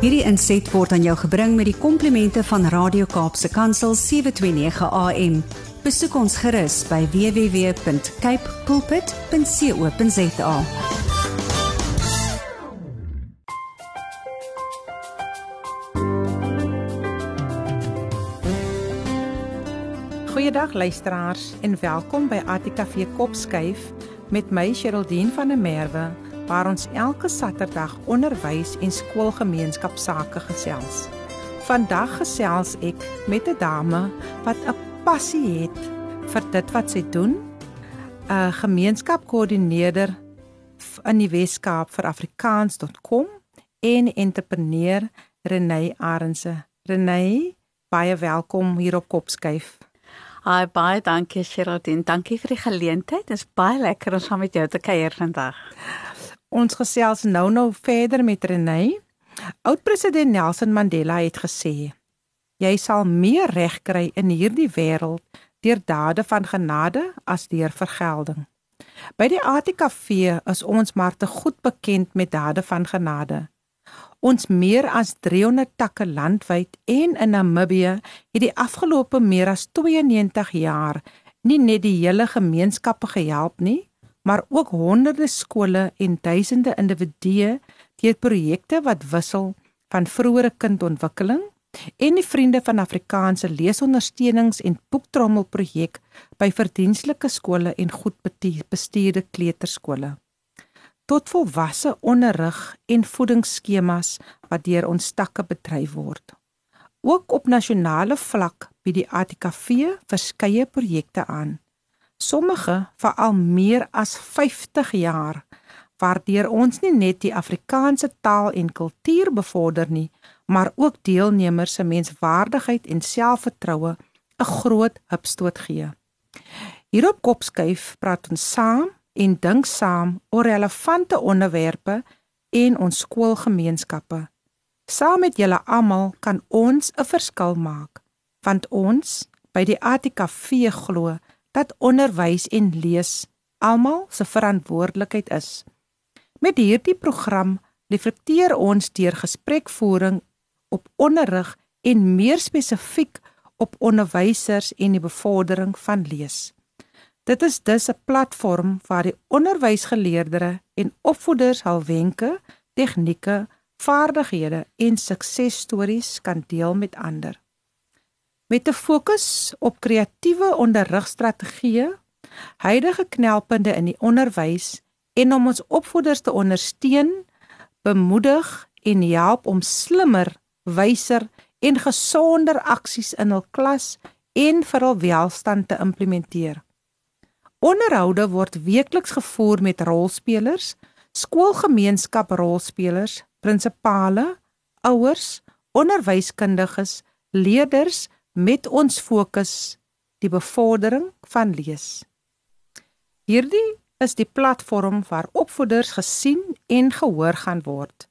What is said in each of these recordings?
Hierdie inset word aan jou gebring met die komplimente van Radio Kaapse Kansel 729 AM. Besoek ons gerus by www.cape pulpit.co.za. Goeiedag luisteraars en welkom by ATKV Kopskuif met my Sherldien van der Merwe waar ons elke Saterdag onderwys en skoolgemeenskap sake gesels. Vandag gesels ek met 'n dame wat 'n passie het vir dit wat sy doen. 'n Gemeenskapkoördineerder in die Wes-Kaap vir afrikaans.com en entrepreneur Renée Arendse. Renée, baie welkom hier op Kopskuif. Hi, baie dankie Sherilyn. Dankie vir die geleentheid. Dit is baie lekker om saam met jou te kuier vandag. Ons gesels nou nou verder met Renée. Oud-president Nelson Mandela het gesê: "Jy sal meer reg kry in hierdie wêreld deur dade van genade as deur vergelding." By die ATKV is ons maar te goed bekend met dade van genade. Ons meer as 300 takke landwyd en in Namibië het die afgelope meer as 92 jaar nie net die hele gemeenskappe gehelp nie, maar ook honderde skole en duisende individue deur projekte wat wissel van vroeëre kindontwikkeling en die vriende van Afrikaanse leesondersteunings en boektrommel projek by verdienstelike skole en goed bestuurde kleuterskole tot volwasse onderrig en voedingsskemas wat deur ons takke bedryf word. Ook op nasionale vlak bied die ATKV verskeie projekte aan sommige vir al meer as 50 jaar waardeur ons nie net die Afrikaanse taal en kultuur bevorder nie, maar ook deelnemers se menswaardigheid en selfvertroue 'n groot hupstoot gee. Hierop kopskuif praat ons saam en dink saam oor relevante onderwerpe en ons skoolgemeenskappe. Saam met julle almal kan ons 'n verskil maak, want ons by die ATKV glo dat onderwys en lees almal se verantwoordelikheid is. Met hierdie program reflekteer ons deur gesprekvoering op onderrig en meer spesifiek op onderwysers en die bevordering van lees. Dit is dus 'n platform waar die onderwysgeleerders en opvoeders hul wenke, tegnieke, vaardighede en suksesstories kan deel met ander met 'n fokus op kreatiewe onderrigstrategieë, huidige knelpunte in die onderwys en om ons opvoeders te ondersteun, bemoedig en help om slimmer, wyser en gesonder aksies in hul klas en vir hul welstand te implementeer. Onderhoude word weekliks gevoer met rolspelers, skoolgemeenskap rolspelers, prinsipale, ouers, onderwyskundiges, leerders met ons fokus die bevordering van lees. Hierdie is die platform waar opvoeders gesien en gehoor gaan word.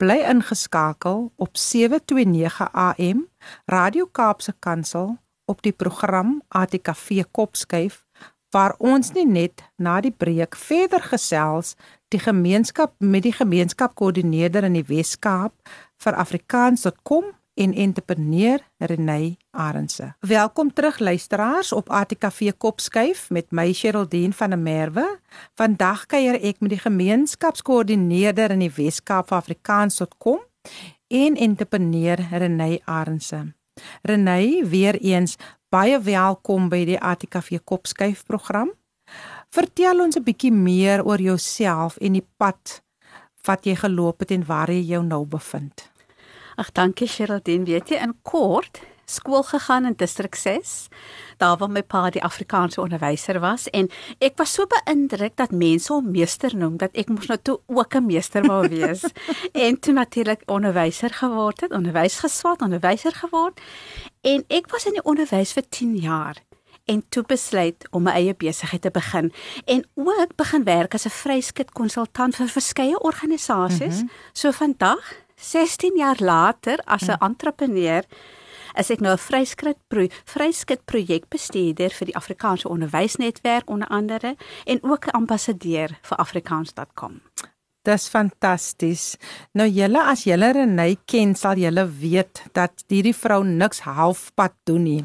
Bly ingeskakel op 729 AM Radio Kaapse Kansel op die program ATKV Kopskuif waar ons nie net na die breek verder gesels die gemeenskap met die gemeenskapkoördineerder in die Wes-Kaap vir afrikaans.com en entrepreneur Renée Arendse. Welkom terug luisteraars op ATKV Kopskuif met my Sherldien van der Merwe. Vandag kuier ek met die gemeenskapskoördineerder in die Wes-Kaap vir Afrikaans.com en entrepreneur Renée Arendse. Renée, weer eens baie welkom by die ATKV Kopskuif program. Vertel ons 'n bietjie meer oor jouself en die pad wat jy geloop het en waar jy jou nou bevind. Ag dankie Sherilyn, weet jy in kort skool gegaan in distrik 6 daar waar my pa die Afrikaanse onderwyser was en ek was so beïndruk dat mense hom meester noem dat ek moes nou toe ook 'n meester wou wees. En toe natuurlik onderwyser geword het onderwys geswat onderwyser geword en ek was in die onderwys vir 10 jaar en toe besluit om my eie besigheid te begin en ook begin werk as 'n vryskut konsultant vir verskeie organisasies mm -hmm. so vandag 16 jaar later as 'n mm. entrepreneur is ek nou 'n vryskut pro vryskut projekbestuurder vir die Afrikaanse Onderwysnetwerk onder andere en ook 'n ambassadeur vir afrikaans.com. Dis fantasties. Nou julle as julle Renay ken, sal julle weet dat hierdie vrou niks halfpad doen nie.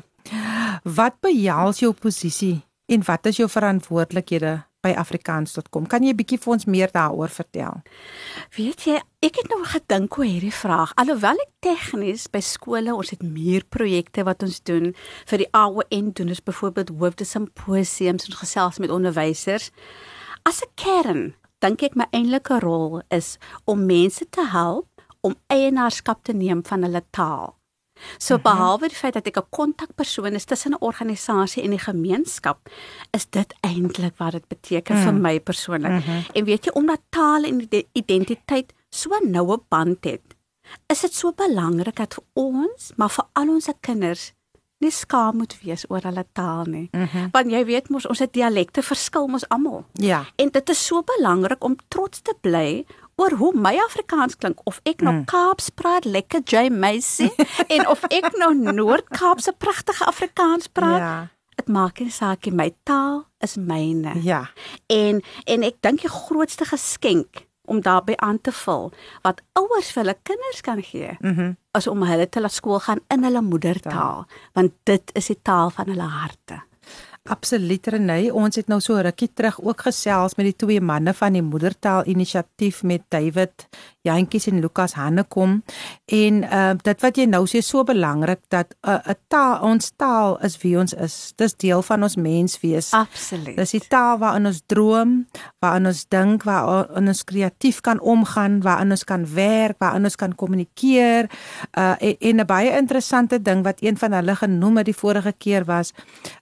Wat behels jou posisie en wat is jou verantwoordelikhede by afrikaans.com? Kan jy 'n bietjie vir ons meer daaroor vertel? Weet jy, ek het nou gedink oor hierdie vraag. Alhoewel ek tegnies by skole, ons het meer projekte wat ons doen vir die AON doen ons byvoorbeeld hoofde simposiums en gesels met onderwysers. As 'n kern dink ek my eintlike rol is om mense te help om eienaarskap te neem van hulle taal. So mhm. behalwe die feit dat ek 'n kontakpersoon is tussen 'n organisasie en die gemeenskap, is dit eintlik wat dit beteken mm. vir my persoonlik. Mm -hmm. En weet jy omdat taal en identiteit so noue band het, is dit so belangrik dat vir ons, maar vir al ons kinders nie skaam moet wees oor hulle taal nie. Mm -hmm. Want jy weet mos ons het dialekte verskil mos almal. Ja. En dit is so belangrik om trots te bly oor hoe my Afrikaans klink of ek nou mm. Kaaps praat lekker J Macy en of ek nou Noord-Kaapse pragtige Afrikaans praat. Ja. Dit maak nie saak nie, my taal is myne. Ja. En en ek dink die grootste geskenk om daarbey aan te vul wat ouers vir hulle kinders kan gee. Mm as om hulle te laat skool gaan in hulle moedertaal, ja. want dit is die taal van hulle harte. Absoluut Renay, ons het nou so rukkie terug ook gesels met die twee manne van die moedertaal inisiatief met David Jantjies en Lukas Hannekom en uh dit wat jy nou sê so belangrik dat 'n uh, 'n taal ons taal is wie ons is. Dis deel van ons menswees. Absoluut. Dis die taal waarin ons droom, waarin ons dink, waarin ons kreatief kan omgaan, waarin ons kan werk, waarin ons kan kommunikeer. Uh en 'n baie interessante ding wat een van hulle genoem het die vorige keer was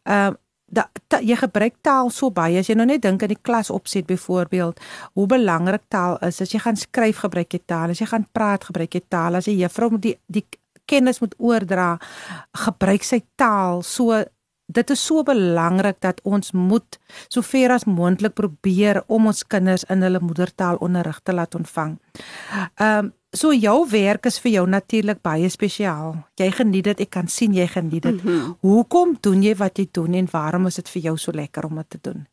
uh da, ta, jy gebruik taal so baie as jy nou net dink aan die klas opset byvoorbeeld hoe belangrik taal is as jy gaan skryf gebruik jy taal as jy gaan praat gebruik jy taal as jy juffrou moet die die kennis moet oordra gebruik sy taal so dit is so belangrik dat ons moet sover as moontlik probeer om ons kinders in hulle moedertaal onderrig te laat ontvang. Ehm um, So jou werk is vir jou natuurlik baie spesiaal. Jy geniet dit, ek kan sien jy geniet dit. Mm -hmm. Hoekom doen jy wat jy doen en waarom is dit vir jou so lekker om dit te doen?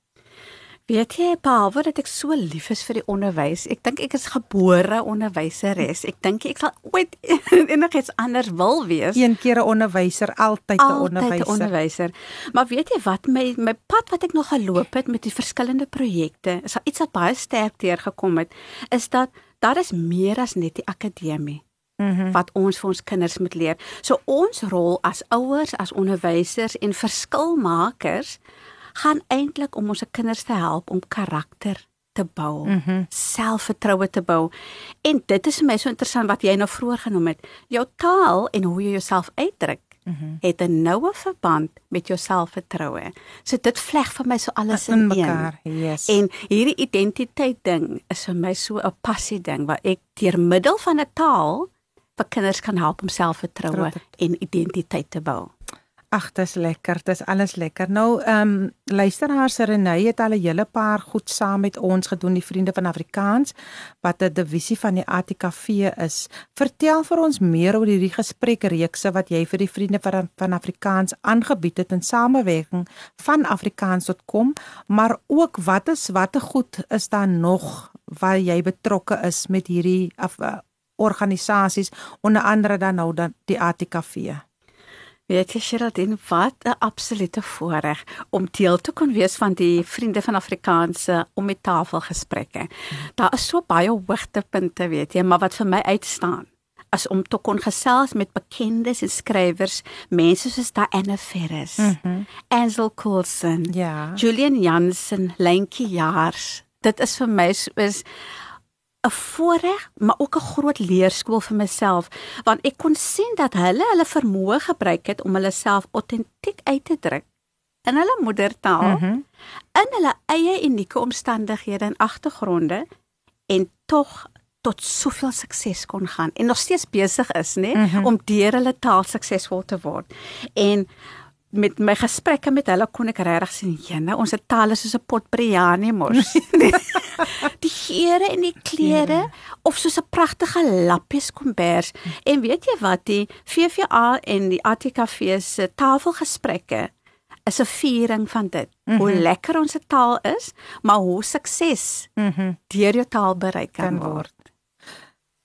Weet jy, Paul, dat ek so lief is vir die onderwys. Ek dink ek is gebore onderwyseres. Ek dink ek sal ooit enigiets anders wil wees. Een keer 'n onderwyser, altyd 'n onderwyser. Altyd 'n onderwyser. Maar weet jy wat my my pad wat ek nog geloop het met die verskillende projekte, is iets wat baie sterk deurgekom het, is dat daar is meer as net die akademie mm -hmm. wat ons vir ons kinders moet leer. So ons rol as ouers, as onderwysers en verskilmakers gaan eintlik om ons kinders te help om karakter te bou, mm -hmm. selfvertroue te bou. En dit is vir my so interessant wat jy nou vroeër genoem het. Jou taal en hoe jy jouself uitdruk mm -hmm. het 'n noue verband met jou selfvertroue. So dit vleg vir my so alles in, in mekaar. Yes. En hierdie identiteit ding is vir my so 'n passie ding waar ek deur middel van 'n taal vir kinders kan help om selfvertroue en identiteit te bou. Ag, dis lekker. Dis alles lekker. Nou, ehm um, luisteraars Renay het al 'n hele paar goed saam met ons gedoen, die vriende van Afrikaans, wat 'n divisie van die ATKV is. Vertel vir ons meer oor hierdie gesprekreekse wat jy vir die vriende van van Afrikaans aangebied het in samewerking van afrikaans.com, maar ook wat is watter goed is daar nog waar jy betrokke is met hierdie af, uh, organisasies onder andere dan nou dan die ATKV. Weet jy Sheradin wat 'n absolute voorreg om deel te kon wees van die Vriende van Afrikaanse om met tafelgesprekke. Daar is so baie hoogtepunte, weet jy, maar wat vir my uitstaan as om te kon gesels met bekendes en skrywers, mense soos Diana Ferris, mm -hmm. Ansel Coulson, ja. Julian Jansen, Lentjie Jaars. Dit is vir my soos 'n voorreg, maar ook 'n groot leerskool vir myself, want ek kon sien dat hulle hulle vermoë gebruik het om hulle self autentiek uit te druk in hulle moedertaal, mm -hmm. in hulle eie unieke omstandighede en agtergronde en tog tot soveel sukses kon gaan en nog steeds besig is, nê, mm -hmm. om deur hulle taal suksesvol te word. En met my gesprekke met hulle kon ek regtig sien, jene, ons taal is soos 'n pot biryani mos. die geure en die klere ja. of soos 'n pragtige lappies kombers. En weet jy wat, die VVA en die ATKV se tafelgesprekke is 'n viering van dit. Mm -hmm. Hoe Mhm. lekker ons taal is, maar hoe sukses Mhm. deur jou taal bereik kan, Kan word. word.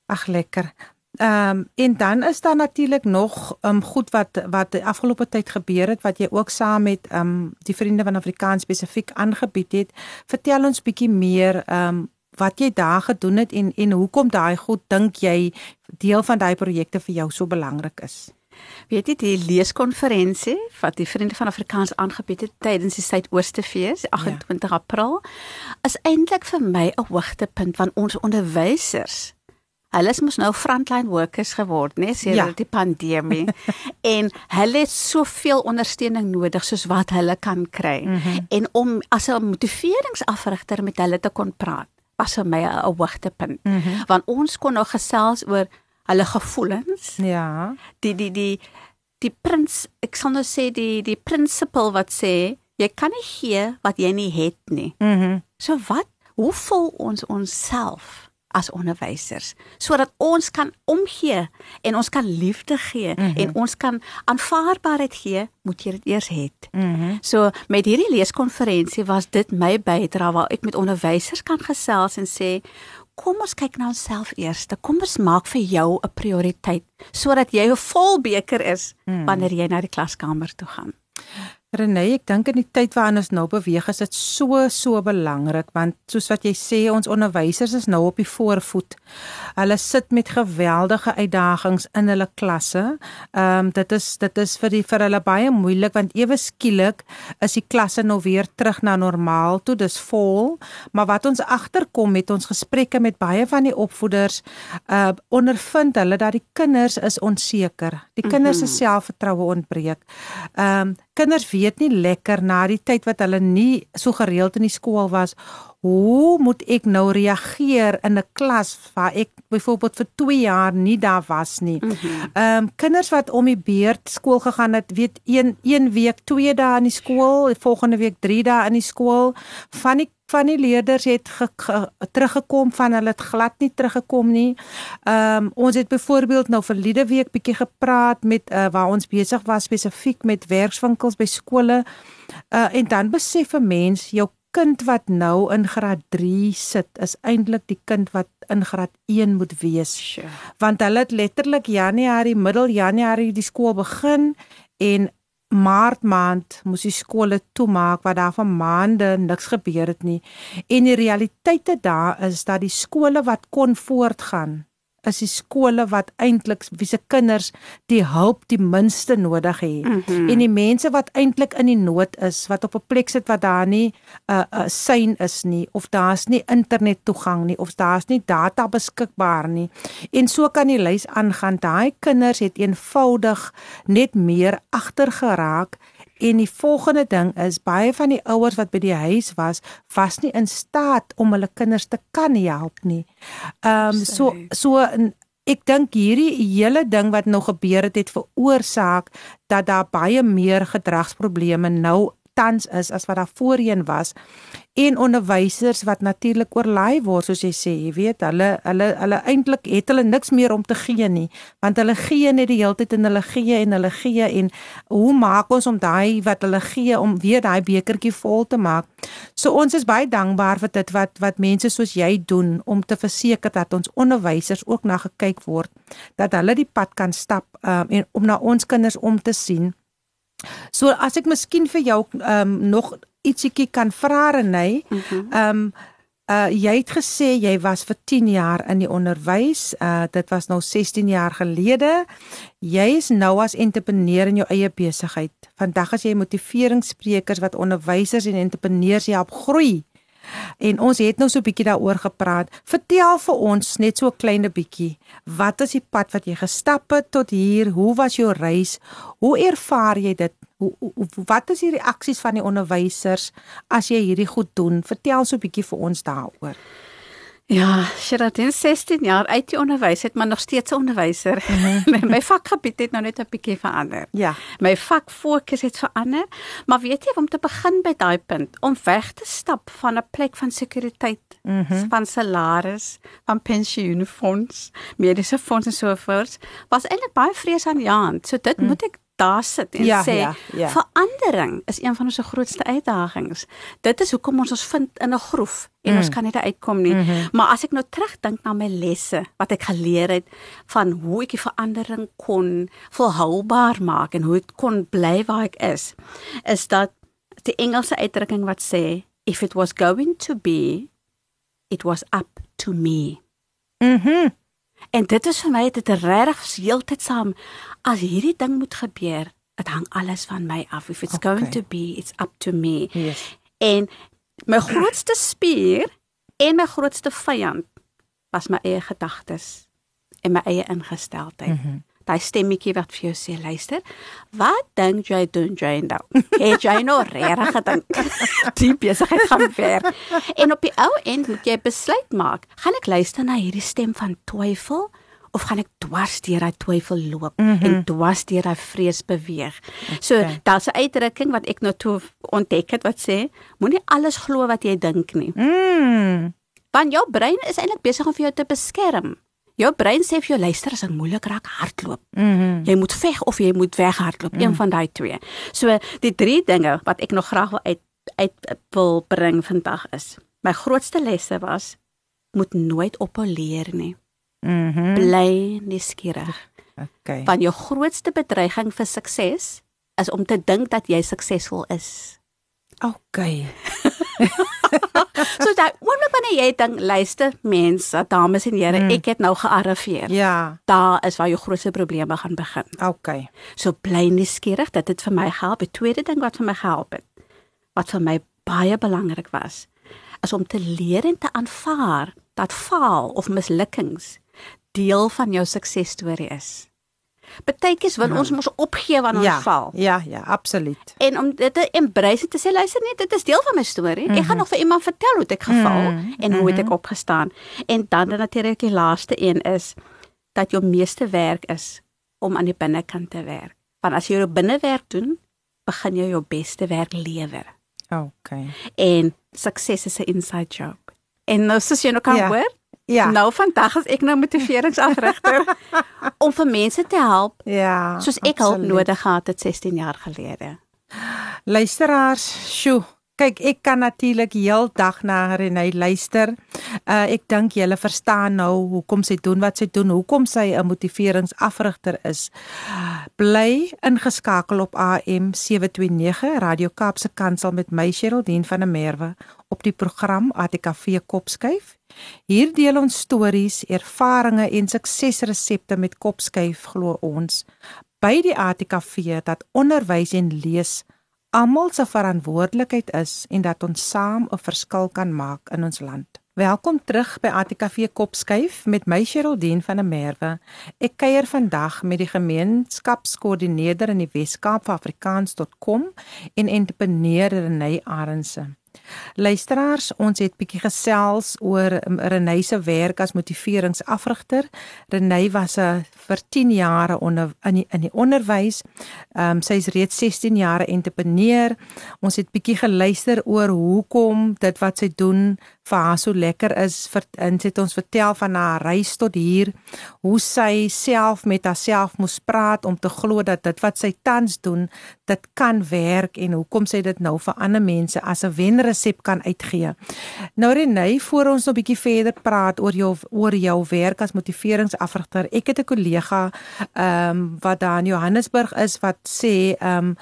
Ag lekker. Ehm um, en dan is daar natuurlik nog ehm um, goed wat wat die afgelope tyd gebeur het wat jy ook saam met ehm um, die vriende van Afrikaans spesifiek aangebied het. Vertel ons bietjie meer ehm um, wat jy daar gedoen het en en hoekom daai goed dink jy deel van daai projekte vir jou so belangrik is. Weet jy die leeskonferensie wat die Vriende van Afrikaans aangebied het tydens die Suidoostefees 28 ja. April is eintlik vir my 'n hoogtepunt van ons onderwysers. Hulle is mos nou frontline workers geword, né, sedert Ja. die pandemie. en hulle het soveel ondersteuning nodig soos wat hulle kan kry. Mm -hmm. En om as 'n motiveringsafrigter met hulle te kon praat, was vir my 'n hoogtepunt. Mm -hmm. Want ons kon nou gesels oor hulle gevoelens, Ja. die die die die prins ek sal nou sê die die prinsipal wat sê jy kan nie gee wat jy nie het nie. Mhm. Mm So wat hoe voel ons onsself as onderwysers sodat ons kan omgee en ons kan liefde gee mm -hmm. en ons kan aanvaarbaarheid gee, moet jy dit eers hê. Mhm. Mm So met hierdie leeskonferensie was dit my bydrae waar ek met onderwysers kan gesels en sê Kom ons kyk na onsself eers. Kom ons maak vir jou 'n prioriteit sodat jy 'n vol beker is mm. wanneer jy na die klaskamer toe gaan. Renée, ek dink in die tyd waarin ons nou beweeg is dit so so belangrik want soos wat jy sê ons onderwysers is nou op die voorvoet. Hulle sit met geweldige uitdagings in hulle klasse. Ehm um, dit is dit is vir die vir hulle baie moeilik want ewe skielik is die klasse nou weer terug na normaal toe. Dis vol, maar wat ons agterkom met ons gesprekke met baie van die opvoeders, uh ondervind hulle dat die kinders is onseker. Die kinders se selfvertroue ontbreek. Ehm um, kinders weet nie lekker na die tyd wat hulle nie so gereeld in die skool was hoe moet ek nou reageer in 'n klas waar ek byvoorbeeld vir 2 jaar nie daar was nie. Ehm mm um, kinders wat om die beurt skool gegaan het, weet een een week 2 dae in die skool, die volgende week 3 dae in die skool. Van die van die leerders het ge, ge, teruggekom van hulle het glad nie teruggekom nie. Ehm um, ons het byvoorbeeld nou verlede week bietjie gepraat met uh, waar ons besig was spesifiek met werkswinkels by skole. Uh, en dan besef 'n mens jou kind wat nou in graad 3 sit is eintlik die kind wat in graad 1 moet wees. Sure. Want hulle het letterlik Januarie, middel Januarie die skool begin en Maart maand moes die skole toemaak wat daar van maande niks gebeur het nie. En die realiteite daar is dat die skole wat kon voortgaan is die skole wat eintlik wie se kinders die hulp die minste nodig het. Mm -hmm. En die mense wat eintlik in die nood is, wat op 'n plek sit wat daar nie 'n uh, 'n uh, sein is nie of daar's nie internet toegang nie of daar's nie data beskikbaar nie. En so kan die lys aangaan. Daai kinders het eenvoudig net meer agter geraak En die volgende ding is baie van die ouers wat by die huis was, was nie in staat om hulle kinders te kan help nie. Ehm um, so so ek dink hierdie hele ding wat nou gebeur het het veroorsaak dat daar baie meer gedragsprobleme nou tans is as wat daar voorheen was en onderwysers wat natuurlik oorlaai word soos jy sê jy weet hulle hulle hulle eintlik het hulle niks meer om te gee nie want hulle gee net die hele tyd en hulle gee en hulle gee en hoe maak ons om daai wat hulle gee om weer daai bekertjie vol te maak? So ons is baie dankbaar vir dit wat wat mense soos jy doen om te verseker dat ons onderwysers ook na gekyk word dat hulle die pad kan stap um, en om na ons kinders om te sien So as ek miskien vir jou ehm um, nog ietsiekie kan vra Renay. Ehm um, uh jy het gesê jy was vir 10 jaar in die onderwys. Uh dit was nou 16 jaar gelede. Jy is nou as entrepreneur in jou eie besigheid. Vandag as jy motiveringssprekers wat onderwysers en entrepreneurs help groei. En ons het nou so 'n bietjie daaroor gepraat. Vertel vir ons net so 'n klein bietjie. Wat is die pad wat jy gestap het tot hier? Hoe was jou reis? Hoe ervaar jy dit? Hoe, hoe wat is die reaksies van die onderwysers as jy hierdie goed doen? Vertel so 'n bietjie vir ons daaroor. Ja, Sheratin 16 jaar uit die onderwys het maar nog steeds 'n onderwyser. Mm -hmm. my vakgebied het nou net 'n bietjie verander. Ja. My vakfokus het verander, maar weet jy om te begin by daai punt om weg te stap van 'n plek van sekuriteit, mm -hmm. van salaris, van pensioenfonds, mediese fonds en so voort, was eintlik baie vrees aan die hand. So dit mm moet ek daar sit en Ja, sê ja, ja. verandering is een van ons grootste uitdagings. Dit is hoekom ons ons vind in 'n groef en Mm. ons kan nie daar uitkom nie. Mhm. Maar as ek nou terugdink na my lesse wat ek geleer het van hoe ek die verandering kon volhoubaar maak en hoe ek kon bly waar ek is, is dat die Engelse uitdrukking wat sê if it was going to be it was up to me. Mhm. En dit is vir my dit regtig heeltyd saam as hierdie ding moet gebeur, dit hang alles van my af. If it's okay. going to be, it's up to me. Yes. En my grootste spier en my grootste vyand was my eie gedagtes en my eie ingesteldheid. Mm -hmm. Daai stemmetjie wat vir jou sê, luister, wat dink jy doen jy nou? Het jy nou regtig gedink die besigheid gaan werk? En op die ou end moet jy besluit maak, gaan ek luister na hierdie stem van twyfel of gaan ek dwars deur daai twyfel loop mm -hmm. en dwars deur daai vrees beweeg. So Okay. daar's 'n uitdrukking wat ek nou toe ontdek het wat sê, moenie alles glo wat jy dink nie. Mm. Want jou brein is eintlik besig om vir jou te beskerm. Jou brein sê vir jou luister as dit moeilik raak, hardloop. Mhm. Jy moet veg of jy moet weghardloop, een van daai twee. So die drie dinge wat ek nog graag wil uit uit wil bring vandag is. My grootste lesse was moet nooit ophou leer nie. Mhm. Bly nuuskierig. Okay. Want jou grootste bedreiging vir sukses is om te dink dat jy suksesvol is. Okay. So daai oomblik wanneer jy dink, luister mense, dames en here, ek het nou gearriveer. Ja. Daar is waar jou grootste probleme gaan begin. Okay. So bly nuuskierig, dit het vir my gehelp. Die tweede ding wat vir my gehelp het, wat vir my baie belangrik was, is om te leer en te aanvaar dat faal of mislukkings deel van jou suksesstorie is. Partykies wil ons mos opgee wanneer Ja. ons val. Ja, ja, absoluut. En om dit te embrace te sê luister net, dit is deel van my storie. Ek gaan nog vir iemand vertel hoe ek geval Mhm, en hoe ek opgestaan. En dan dan natuurlik die laaste een is dat jou meeste werk is om aan die binnekant te werk. Want as jy jou binnewerk doen, begin jy jou beste werk lewer. Okay. En sukses is 'n inside job. En nou soos jy nou kan Ja. hoor, Ja. nou vandag is ek nou motiveringsafrigter om vir mense te help ja. soos ek hulp absoluut. nodig gehad het 16 jaar gelede. Luisteraars, sjoe. Kyk, ek kan natuurlik heeldag na Renée luister. Uh ek dink julle verstaan nou hoekom sy doen wat sy doen, hoekom sy 'n motiveringsafrigter is. Bly ingeskakel op AM 729 Radio Kaapse Kansel met my Sherldien van der Merwe op die program ATKV Kopskuif. Hier deel ons stories, ervarings en suksesresepte met Kopskuif glo ons by die ATKV dat onderwys en lees almal se verantwoordelikheid is en dat ons saam 'n verskil kan maak in ons land. Welkom terug by ATKV Kopskuif met my Sherldien van der Merwe. Ek kuier vandag met die gemeenskapskoördineerder in die Wes-Kaap vir Afrikaans.com en entrepreneur Renée Arendse. Luisteraars, ons het bietjie gesels oor um, Renée se werk as motiveringsafrigter. Renée was 'n vir 10 jare onder in die, in die onderwys. Ehm um, sy is reeds 16 jaar entrepreneur. Ons het bietjie geluister oor hoekom dit wat sy doen vir haar so lekker is. Vir en sy het ons vertel van haar reis tot hier, hoe sy self met haarself moes praat om te glo dat dit wat sy tans doen, dit kan werk en hoekom sy dit nou vir ander mense as 'n wenresep kan uitgee. Nou Renée, voor ons nog 'n bietjie verder praat oor jou oor jou werk as motiveringsafrigter. Ek het 'n kollega ehm um, wat daar in Johannesburg is wat sê ehm um,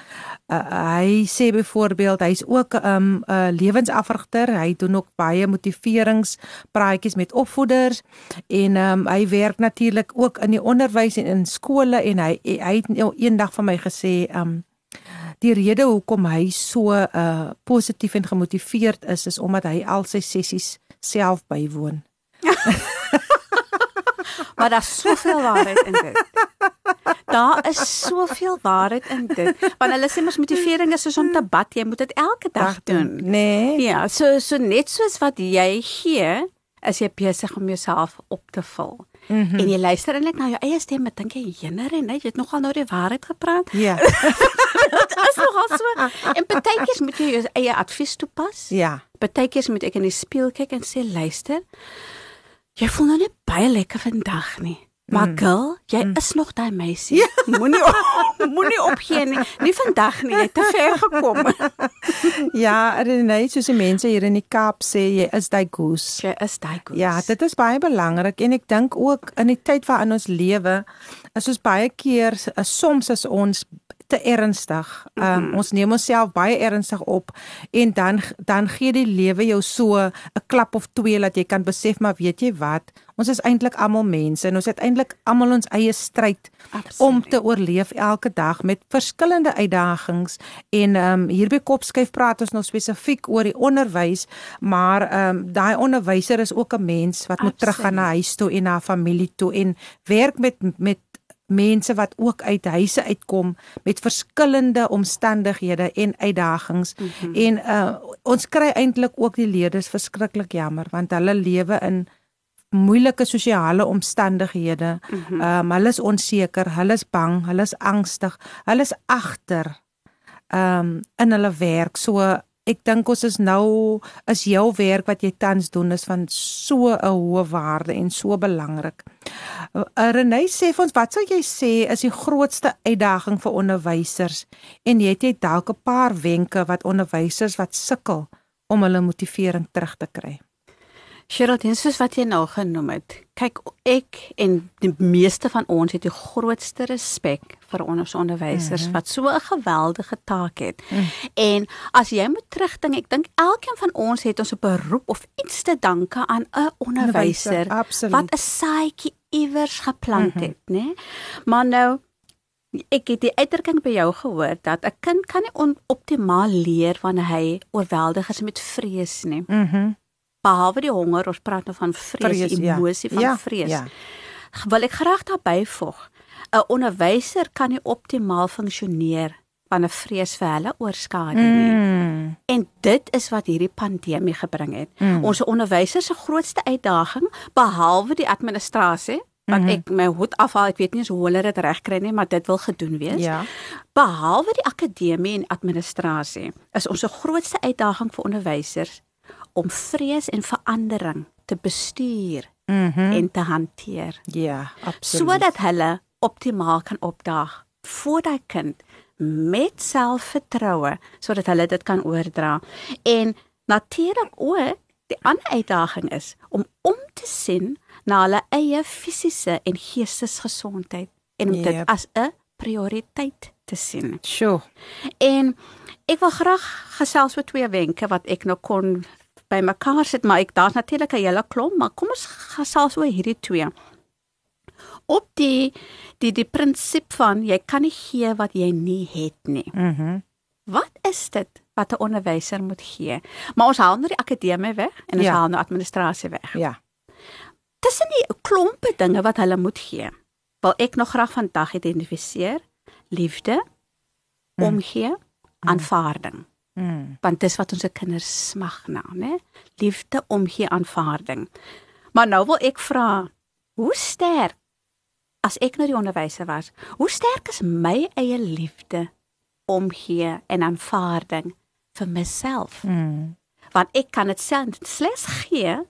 uh, hy sê byvoorbeeld hy's ook 'n um, 'n lewensafrigter. Hy doen ook baie motiveringspraatjies met opvoeders en ehm um, hy werk natuurlik ook in die onderwys en in skole en hy hy het nou eendag van my gesê ehm um, die rede hoekom hy so uh positief en gemotiveerd is is omdat hy al sy sessies self bywoon. Maar daar's soveel waarheid in dit. Daar is soveel waarheid in dit. Want hulle sê mos motivering is soos om te bad, jy moet dit elke dag doen. Nee. Ja, so so net soos wat jy gee, is jy besig om jouself op te vul. Mm. -hmm. En jy luister eintlik na jou eie stem, maar dink jy jener en jy het nogal nou die waarheid gepraat. Ja. Dit is nogal so. En partykeers moet jy jou eie advies toepas. Ja. Partykeers moet ek in die spieël kyk en sê luister, jy voel nou net baie lekker vandag nie. Maar girl, jy mm. is nog daai meisie. Ja. Moenie moenie opgee nie. Nie vandag nie, jy het te ver gekom. ja, Renée, soos die mense hier in die Kaap sê, jy is daai goose. Jy is daai goose. Ja, dit is baie belangrik en ek dink ook in die tyd waarin ons lewe, is ons baie keer soms is ons te ernstig. Um, mm -hmm. Ons neem onsself baie ernstig op en dan dan gee die lewe jou so 'n klap of twee dat jy kan besef maar weet jy wat? Ons is eintlik almal mense en ons het eintlik almal ons eie stryd om te oorleef elke dag met verskillende uitdagings en ehm um, hier by Kopskyf praat ons nou spesifiek oor die onderwys, maar ehm um, daai onderwyser is ook 'n mens wat Absoluut. moet teruggaan na huis toe en na familie toe en werk met met mense wat ook uit huise uitkom met verskillende omstandighede en uitdagings mm -hmm. en uh, ons kry eintlik ook die leerders verskriklik jammer want hulle lewe in moeilike sosiale omstandighede. Mm -hmm. Um hulle is onseker, hulle is bang, hulle is angstig, hulle is agter um in hulle werk. So ek dink ons is nou is jou werk wat jy tans doen is van so 'n hoë waarde en so belangrik. Uh, Renée sê vir ons wat sou jy sê is die grootste uitdaging vir onderwysers en het jy dalk 'n paar wenke wat onderwysers wat sukkel om hulle motivering terug te kry? Geraldine, soos wat jy nou genoem het, kyk ek en die meeste van ons het die grootste respek vir ons onderwysers mm -hmm. wat so 'n geweldige taak het. Mm. En as jy moet terugdink, ek dink elkeen van ons het ons 'n beroep of iets te danke aan 'n onderwyser wat 'n saadjie iewers geplant mm -hmm. het, né? Maar nou ek het die uitdrukking by jou gehoor dat 'n kind kan nie optimaal leer wanneer hy oorweldig is met vrees nie. Mhm. Mm behalwe die honger, ons praat nou van vrees, vrees ja. emosie ja. van ja, vrees. Ja. Wil ek graag daarby voeg. 'n Onderwyser kan nie optimaal funksioneer wanneer vrees vir hulle oorskadu nie. Mm. En dit is wat hierdie pandemie gebring het. Mm. Ons onderwysers se grootste uitdaging behalwe die administrasie wat mm -hmm. ek my hoed afhaal, ek weet nie hoe hulle dit regkry nie, maar dit wil gedoen wees. Ja. Behalwe die akademie en administrasie, is ons grootste uitdaging vir onderwysers om vrees en verandering te bestuur mm -hmm. en te hanteer. Ja, absoluut. Sodat hulle optimaal kan opdaag vir daai kind met selfvertroue sodat hulle dit kan oordra. En natuurlik ook die ander uitdaging is om om te sien na hulle eie fisiese en geestesgesondheid en om yep. dit as 'n prioriteit te sien. Sjoe. En ek wil graag gesels oor twee wenke wat ek nou kon bymekaar sit, maar ek daar's natuurlik 'n hele klomp, maar kom ons gesels oor hierdie twee. Op die die die prinsip van jy kan nie gee wat jy nie het nie. Mhm. Mm wat is dit wat 'n onderwyser moet gee? Maar ons haal nou die akademie weg en ons ja. haal nou administrasie weg. Ja. Tussen die klompe dinge wat hulle moet gee, wil ek nog graag vandag identifiseer liefde, mm. omgee, mm. aanvaarding. Mm. Want dis wat ons se kinders smag na, né? Liefde, omgee, aanvaarding. Maar nou wil ek vra, hoe sterk as ek nou die onderwyser was, hoe sterk is my eie liefde, omgee en aanvaarding vir myself? Mm. Want ek kan dit self slegs gee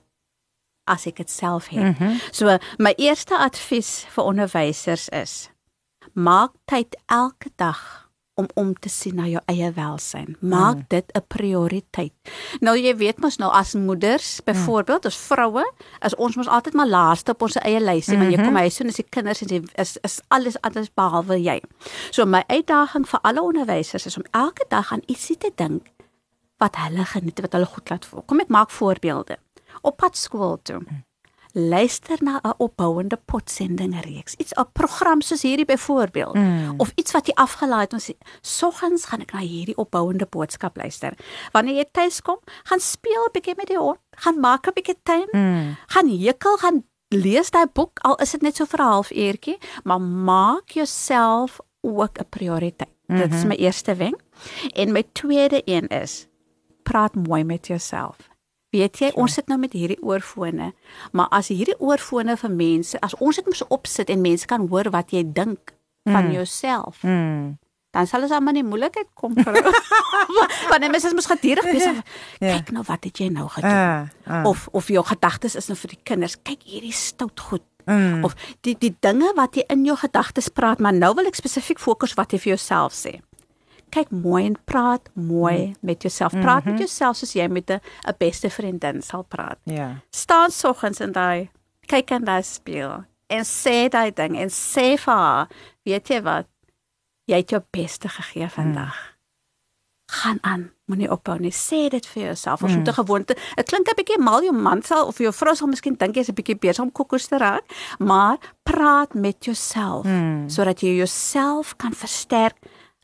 as ek dit self het. Mm -hmm. So my eerste advies vir onderwysers is: maak tyd elke dag om om te sien na jou eie welsyn. Maak mm. dit 'n prioriteit. Nou jy weet mos nou as moeders, mm. byvoorbeeld, mm. as vroue, as ons mos altyd maar laaste op ons eie lysie, mm -hmm. jy kom mhm. huis toe en as die kinders en jy is is alles anders behalwe jy. So my uitdaging vir alle onderwysers is om elke dag aan ietsie te dink wat hulle geniet, wat hulle goed laat voel. Kom ek maak voorbeelde. Op pad skool toe. Mm luister na 'n opbouende potsending reeks. Iets 'n program soos hierdie byvoorbeeld mm. of iets wat jy afgelaai het ons soggens gaan ek na hierdie opbouende boodskap luister. Wanneer jy tuis kom, gaan speel 'n bietjie met die hond, gaan maak 'n bietjie tuin, mm. gaan hekel, gaan lees daai boek al is dit net so vir 'n halfuurtjie, maar maak jouself ook 'n prioriteit. Mm -hmm. Dit is mhm. my eerste wenk. En my tweede een is praat mooi met jouself. Weet jy, ons sit nou met hierdie oorfone, maar as hierdie oorfone vir mense, as ons dit mos opsit en mense kan hoor wat jy dink van mm. jouself. Mm. Dan sal dit almal nie moeilikheid kom vir. Want mense is mos geduldig besig. Ja. Kyk nou wat het jy nou gedoen? Uh, uh. Of of jou gedagtes is nou vir die kinders. Kyk hierdie stout goed. Mm. of die die dinge wat jy in jou gedagtes praat, maar nou wil ek spesifiek fokus wat jy vir jouself sê. Kyk mooi en praat mooi mm. met jouself. Praat mm -hmm. met jouself soos jy met 'n beste vriendin sal praat. Ja. Staan soggens in daai kyk in daai spieël en sê daai ding en sê vir haar, weet jy wat? Jy het jou beste gegee vandag. Mm. Gaan aan. Moenie ophou nie. Sê dit vir jouself. Ons Mm. moet 'n gewoonte. Dit klink 'n bietjie mal jou man sal of jou vrou sal miskien dink jy's 'n bietjie besig om kokkos te raak, maar praat met jouself Mm. sodat jy jouself kan versterk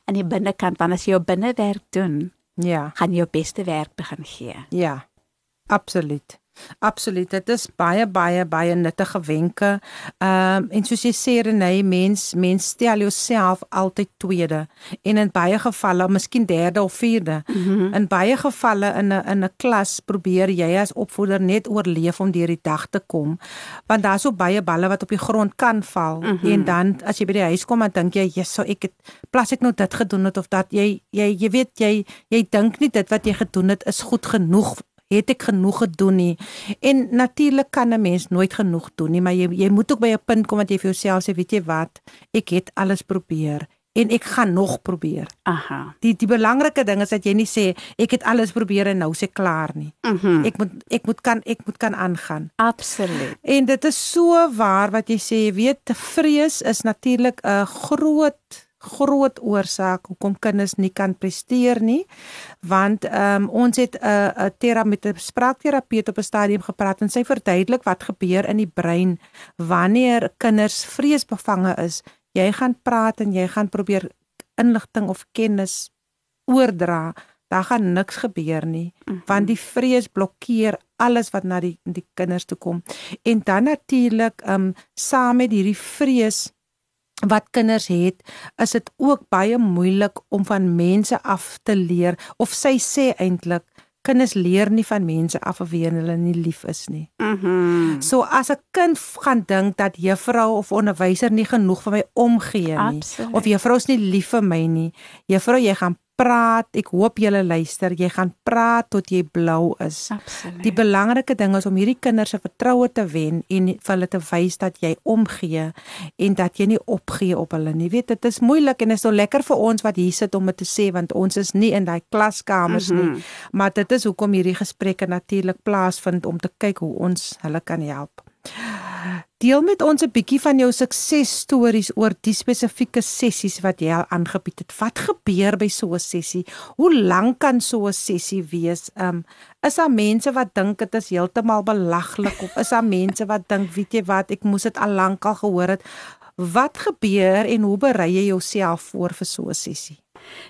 aan die binnekant want as jy jou binnewerk doen, Ja. gaan jy jou beste werk begin gee. Ja. Absoluut. Absoluut. Dit is baie baie baie nuttige wenke. Ehm um, en soos jy sê Renée, mens mens stel jouself altyd tweede en in baie gevalle miskien derde of vierde. Mm -hmm. In baie gevalle in 'n in 'n klas probeer jy as opvoeder net oorleef om deur die dag te kom. Want daar's so baie balle wat op die grond kan val mm -hmm. en dan as jy by die huis kom dan dink jy, "Jesus, ek het plas ek nou dit gedoen het of dat jy jy jy weet jy jy dink nie dit wat jy gedoen het is goed genoeg het ek genoeg gedoen nie. En natuurlik kan 'n mens nooit genoeg doen nie, maar jy jy moet ook by 'n punt kom wat jy vir jouself sê, weet jy wat? Ek het alles probeer en ek gaan nog probeer. Aha. Die die belangrike ding is dat jy nie sê ek het alles probeer en nou ek klaar nie. Mhm. Ek moet ek moet kan ek moet kan aangaan. Absoluut. En dit is so waar wat jy sê, jy weet, vrees is natuurlik 'n groot groot oorsaak hoekom kinders nie kan presteer nie want um, ons het 'n uh, 'n tera met 'n spraakterapeut op 'n stadium gepraat en sy verduidelik wat gebeur in die brein wanneer kinders vreesbevange is jy gaan praat en jy gaan probeer inligting of kennis oordra daar gaan niks gebeur nie Mhm. want die vrees blokkeer alles wat na die die kinders toe kom en dan natuurlik um saam met hierdie vrees wat kinders het is dit ook baie moeilik om van mense af te leer of sy sê eintlik kinders leer nie van mense af of wie hulle nie lief is nie. Mhm. So as 'n kind gaan dink dat juffrou of onderwyser nie genoeg vir my omgee nie Absoluut. of juffrou is nie lief vir my nie. Juffrou, jy gaan praat. Ek hoop julle luister. Jy gaan praat tot jy blou is. Absoluut. Die belangrike ding is om hierdie kinders se vertroue te wen en vir hulle te wys dat jy omgee en dat jy nie opgee op hulle nie. Weet dit is moeilik en is so lekker vir ons wat hier sit om dit te sê want ons is nie in daai klaskamers Mhm. nie. Maar dit is hoekom hierdie gesprekke natuurlik plaasvind om te kyk hoe ons hulle kan help. Deel met ons 'n bietjie van jou suksesstories oor die spesifieke sessies wat jy al aangebied het. Wat gebeur by so 'n sessie? Hoe lank kan so 'n sessie wees? Um is daar mense wat dink dit is heeltemal belaglik of is daar mense wat dink, weet jy wat, ek moes dit al lank al gehoor het. Wat gebeur en hoe berei jy jouself voor vir so 'n sessie?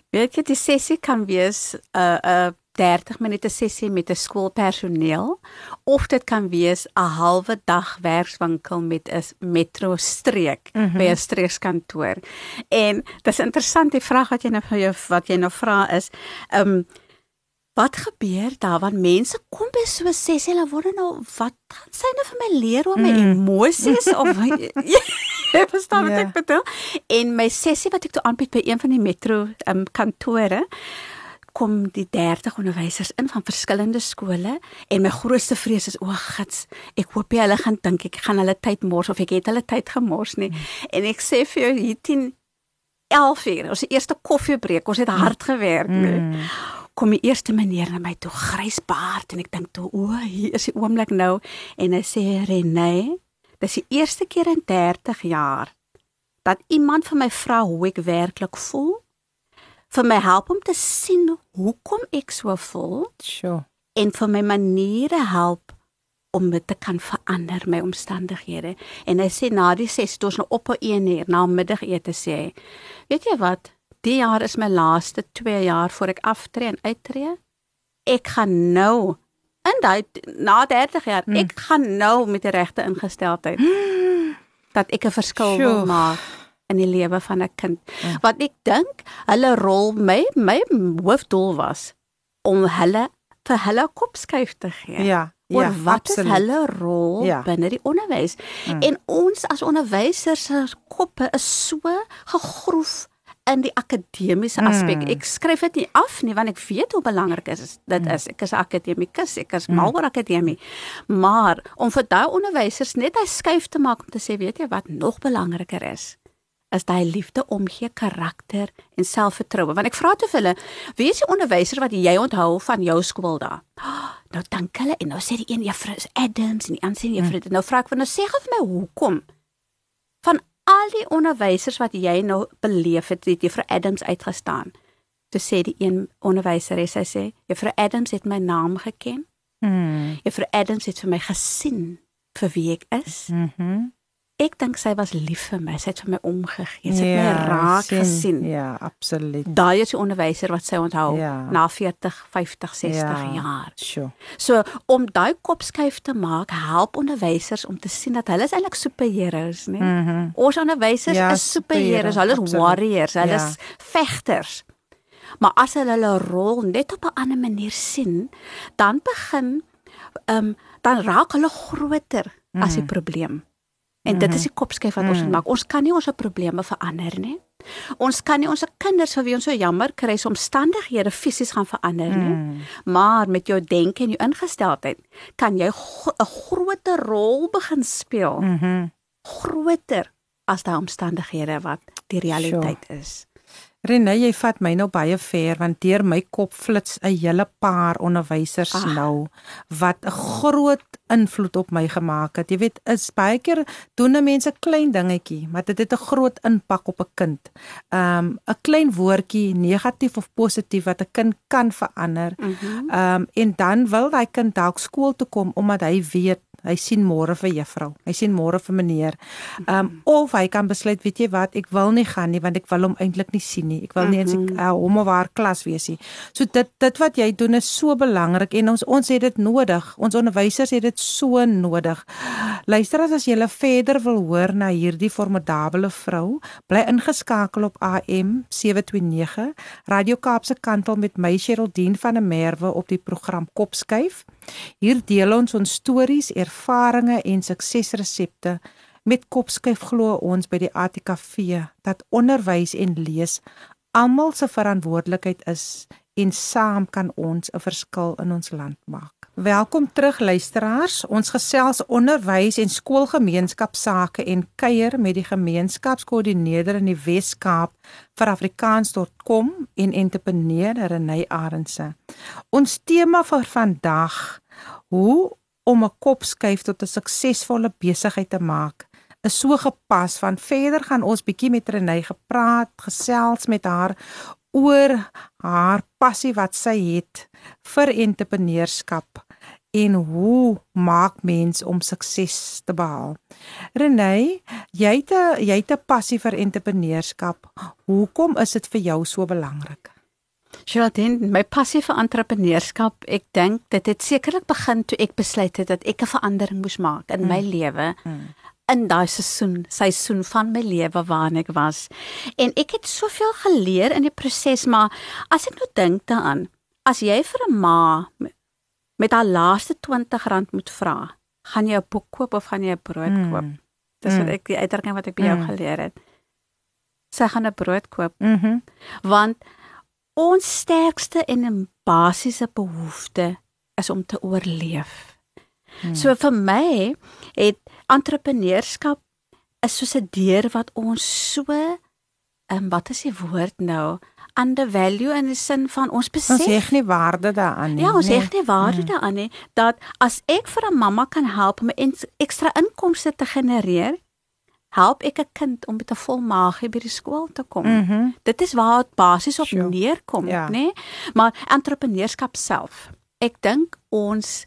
Weet jy die sessie kan wees 'n uh, 'n uh, 30 minute sessie met 'n skoolpersoneel of dit kan wees 'n halwe dag werkswinkel met 'n metro streek mm -hmm. by 'n streekskantoor. En dis interessant die vraag wat jy nou vir jou wat jy nou vra is, ehm um, Wat gebeur daar want mense kom by so 'n sessie en hulle wonder nou wat gaan sy nou vir my leer oor my mm. emosies of jy verstaan wat Ja. ek bedoel? En my sessie wat ek toe aanbied by een van die metro um, kantore kom die 30 onderwysers in van verskillende skole en my grootste vrees is o, gits, ek hoop nie hulle gaan dink ek gaan hulle tyd mors of ek het hulle tyd gemors nie. Mm. En ek sê vir jou hier 10 11 uur, ons eerste koffiebreek, ons het hard gewerk. Mm. Kom die eerste meneer na my toe, grys baard en ek dink toe, o, hier is die oomblik nou en hy sê Renée, dis die eerste keer in 30 jaar dat iemand vir my vra hoe ek werklik voel vir my help om te sien hoekom ek so voel Sjoe. en vir my maniere help om dit te kan verander my omstandighede. En hy sê na die ses toe ons nou op 'n 1 uur na middagete sê. hy, Weet jy wat? Die jaar is my laaste 2 jaar voor ek aftree en uittreë. Ek gaan nou in daai na 30 jaar, Hmm. ek gaan nou met die regte ingesteldheid dat ek 'n verskil Sjoe. wil maak in die lewe van 'n kind. Ja. Want ek dink hulle rol my my hoofdoel was om hulle vir hulle kopskuif te gee. Ja. Oor ja, wat absoluut. is hulle rol Ja. binne die onderwys? Mm. En ons as onderwysers se koppe is so gegroef in die akademiese aspek. Ek skryf dit nie af nie want ek weet hoe belangrik is dit is. Ek is 'n akademikus, ek is mal oor akademie. Maar om vir daai onderwysers net hy skuif te maak om te sê, weet jy wat nog belangriker is? Is daai liefde omgee karakter en selfvertroue want ek vra te hulle wie is die onderwyser wat jy onthou van jou skool oh, nou dink hulle en nou sê die een juffrou is Adams en die ander sê juffrou hmm. nou vra ek vir nou sê gou vir my hoekom van al die onderwysers wat jy nou beleef het het juffrou Adams uitgestaan toe sê die een onderwyser sy sê juffrou Adams het my naam geken hmm. juffrou Adams het vir my gesien vir wie ek is Mhm. Mm ek dink sy was lief vir my. Sy het vir my omgegee. Sy het Ja, my raak sien. gesien. Ja, absoluut. Daai is die onderwyser wat sy onthou Ja. na 40, 50, 60 Ja. jaar. Sjoe. So om daai kopskuif te maak, help onderwysers om te sien dat hulle is eintlik superheroes, né? Mhm. Ons onderwysers Ja, is superheroes. Hulle is absoluut. warriors, hulle Ja. is vegters. Maar as hulle hulle rol net op 'n ander manier sien, dan begin ehm um, dan raak hulle groter mm. as die probleem. En dit is die kopskuif wat ons moet maak. Ons kan nie ons probleme verander nie. Ons kan nie ons kinders vir wie ons so jammer kry se omstandighede fisies gaan verander nie. Mm. Maar met jou denke en jou ingesteldheid kan jy 'n groter rol begin speel. Mhm. Groter as daai omstandighede wat die realiteit is. Renée, jy vat my nou baie ver want deur my kop flits 'n hele paar onderwysers Ag. nou wat 'n groot invloed op my gemaak het. Jy weet, is baie keer doen 'n mens 'n klein dingetjie, maar dit het 'n groot impak op 'n kind. Um 'n klein woordjie, negatief of positief wat 'n kind kan verander. Mhm. Um en dan wil daai kind dalk skool toe kom omdat hy weet hy sien môre vir juffrou. Hy sien môre vir meneer. Um of hy kan besluit, weet jy wat, ek wil nie gaan nie want ek wil hom eintlik nie sien nie. Ek wil nie eens ek uh, hom of haar klas wees nie. So dit dit wat jy doen is so belangrik en ons ons het dit nodig. Ons onderwysers het dit so nodig. Luister as jy verder wil hoor na hierdie formidable vrou, bly ingeskakel op AM 729 Radio Kaapse Kantel met my Sherldien van der Merwe op die program Kopskuif. Hier deel ons ons stories, ervarings en suksesresepte. Met Kopskuif glo ons by die ATKV dat onderwys en lees almal se verantwoordelikheid is en saam kan ons 'n verskil in ons land maak. Welkom terug luisteraars. Ons gesels onderwys en skoolgemeenskapsake en kuier met die gemeenskapskoördineerder in die Wes-Kaap vir Afrikaans.com en entrepreneur Renay Arendse. Ons tema vir vandag: hoe om 'n kopskuif tot 'n suksesvolle besigheid te maak is so gepas want verder gaan ons bietjie met Renay gepraat, gesels met haar oor haar passie wat sy het vir entrepreneurskap en hoe maak mens om sukses te behaal. Renay, jy het 'n jy het 'n passie vir entrepreneurskap. Hoekom is dit vir jou so belangrik? Geraldine, my passie vir entrepreneurskap, ek dink dit het sekerlik begin toe ek besluit het dat ek 'n verandering moes maak in my lewe. in daai seisoen, seisoen van my lewe waarin ek was. En ek het soveel geleer in die proses, maar as ek nou dink daaraan, as jy vir 'n ma met- haar laaste R20 moet vra, gaan jy 'n boek koop of gaan jy 'n brood Mm. koop? Dis wat Mm. ek die uitdrukking wat ek by jou Mm. geleer het. Sy gaan 'n brood koop Mhm. Mm want ons sterkste en basiese behoefte is om te oorleef. Hmm. So vir my het entrepreneurskap is soos 'n deur wat ons so ehm um, wat is die woord nou undervalue in die sin van ons Ons besef heg nie waarde daaraan nie. Ja, ons nee. heg nie waarde daaraan nie dat as ek vir 'n mamma kan help om ekstra inkomste te genereer, help ek 'n kind om met 'n vol maagie by die skool te kom. Mhm. Dit is waar dit basies op Sure. neerkom, Ja. nê? Maar entrepreneurskap self. Ek dink ons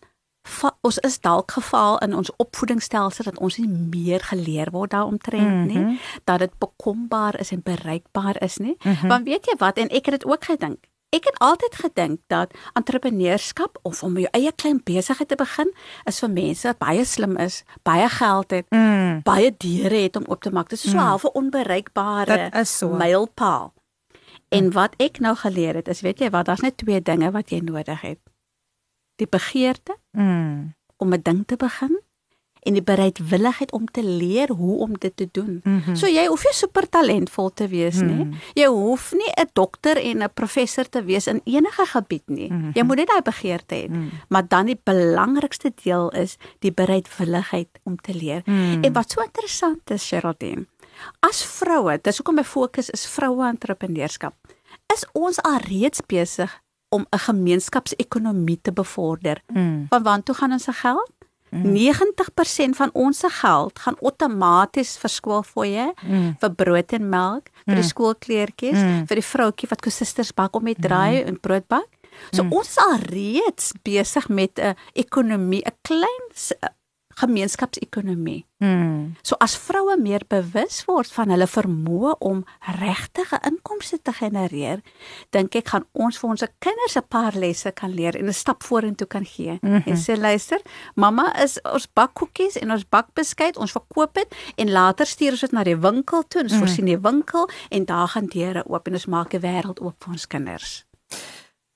ons is dalk geval in ons opvoedingsstelsel dat ons nie meer geleer word daaromtrent nie, Mhm. dat dit bekombaar is en bereikbaar is nie. Mhm. Want weet jy wat en ek het dit ook gedink. Ek het altyd gedink dat entrepreneurskap of om jou eie klein besigheid te begin is vir mense wat baie slim is, baie geld het, Mm. baie deure het om op te maak. Dit is so Mm. 'n onbereikbare Dit is so. mylpaal. En wat ek nou geleer het, is weet jy wat, daar's net twee dinge wat jy nodig het. Die begeerte Mm. om 'n ding te begin en die bereidwilligheid om te leer hoe om dit te doen. Mm -hmm. So jy hoef nie super talentvol te wees mm -hmm. nie. Jy hoef nie 'n dokter en 'n professor te wees in enige gebied nie. Mm -hmm. Jy moet net daai begeerte hê. Mm -hmm. Maar dan die belangrikste deel is die bereidwilligheid om te leer. Mm -hmm. En wat so interessant is, Geraldine, as vroue, dis hoekom my fokus is vroue entrepreneurskap. Is ons alreeds besig om 'n gemeenskapsekonomie te bevorder. Mm. Want waartoe gaan ons se geld? Mm. 90% van ons se geld gaan outomaties vir skoolfooie, mm. vir brood en melk, vir die skoolkleertjies, mm. vir die vroutjie wat kosisters bak om met draai mm. en brood bak. So mm. ons is alreeds besig met 'n ekonomie, 'n klein gemeenskapsekonomie. Hmm. So as vroue meer bewus word van hulle vermoë om regtige inkomste te genereer, dink ek gaan ons vir ons kinders 'n paar lesse kan leer en 'n stap vorentoe kan gee. Mm -hmm. En sê luister, mamma is ons bak koekies en ons bak beskuit, ons verkoop dit en later stuur ons dit na die winkel toe, ons mm -hmm. voorsien die winkel en daar gaan deure oop en ons maak 'n wêreld oop vir ons kinders.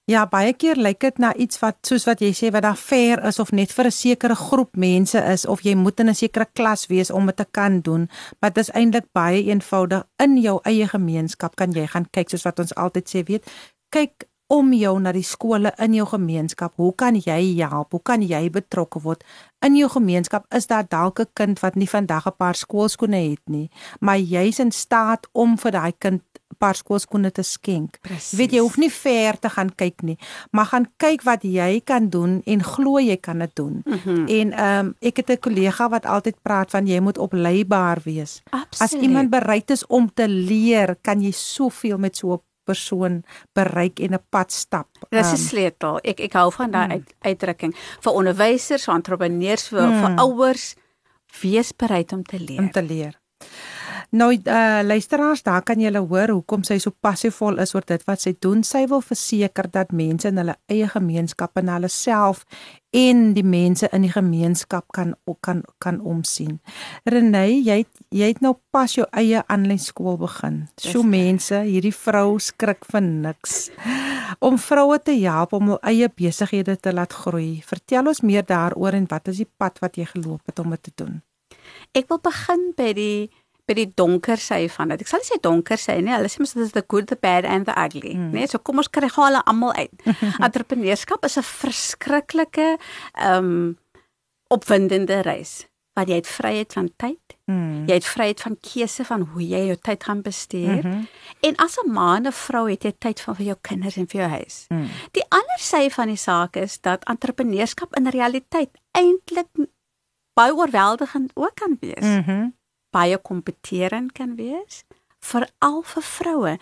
Ja, baie keer lyk dit na iets wat soos wat jy sê wat daar fair is of net vir 'n sekere groep mense is of jy moet in 'n sekere klas wees om dit te kan doen, maar dit is eintlik baie eenvoudig in jou eie gemeenskap kan jy gaan kyk soos wat ons altyd sê, weet, kyk om jou na die skole in jou gemeenskap. Hoe kan jy help? Hoe kan jy betrokke word? In jou gemeenskap is daar dalk 'n kind wat nie vandag 'n paar skoolskoene het nie, maar jy's in staat om vir daai kind 'n paar skoolskoene te skenk. Precies. Weet jy hoef nie ver te gaan kyk nie, maar gaan kyk wat jy kan doen en glo jy kan dit doen. Mm -hmm. En ehm um, ek het 'n kollega wat altyd praat van jy moet opleibaar wees. Absoluut. As iemand bereid is om te leer, kan jy soveel met so 'n persoon bereik en 'n pad stap. Dis 'n um, sleutel. Ek ek hou van daai mm. uit, uitdrukking vir onderwysers, vir entrepreneurs, vir, mm. vir ouers wees bereid om te leer. Om te leer. Nou uh luisteraars, daar kan julle hoor hoekom sy so passievol is oor dit wat sy doen. Sy wil verseker dat mense in hulle eie gemeenskap en hulle self en die mense in die gemeenskap kan kan kan omsien. Renée, jy jy het nou pas jou eie aanlyn skool begin. So mense, hierdie vrou skrik vir niks. Om vroue te help om hul eie besighede te laat groei. Vertel ons meer daaroor en wat is die pad wat jy geloop het om dit te doen? Ek wil begin by die by die donker sy van dit. Ek sal nie sê donker sy nie. Hulle sê mos dit is the good, the bad and the ugly, mm. né? Nee, so kom ons kry hulle almal uit. Entrepreneurskap is 'n verskriklike ehm um, opwindende reis waar jy het vryheid van tyd. Mm. Jy het vryheid van keuse van hoe jy jou tyd gaan bestuur. Mm -hmm. En as 'n man en 'n vrou het jy tyd vir jou kinders en vir jou huis. Mm. Die ander sy van die saak is dat entrepreneurskap in realiteit eintlik baie oorweldigend ook kan wees. Mm baie kompeterend kan wees veral vir vroue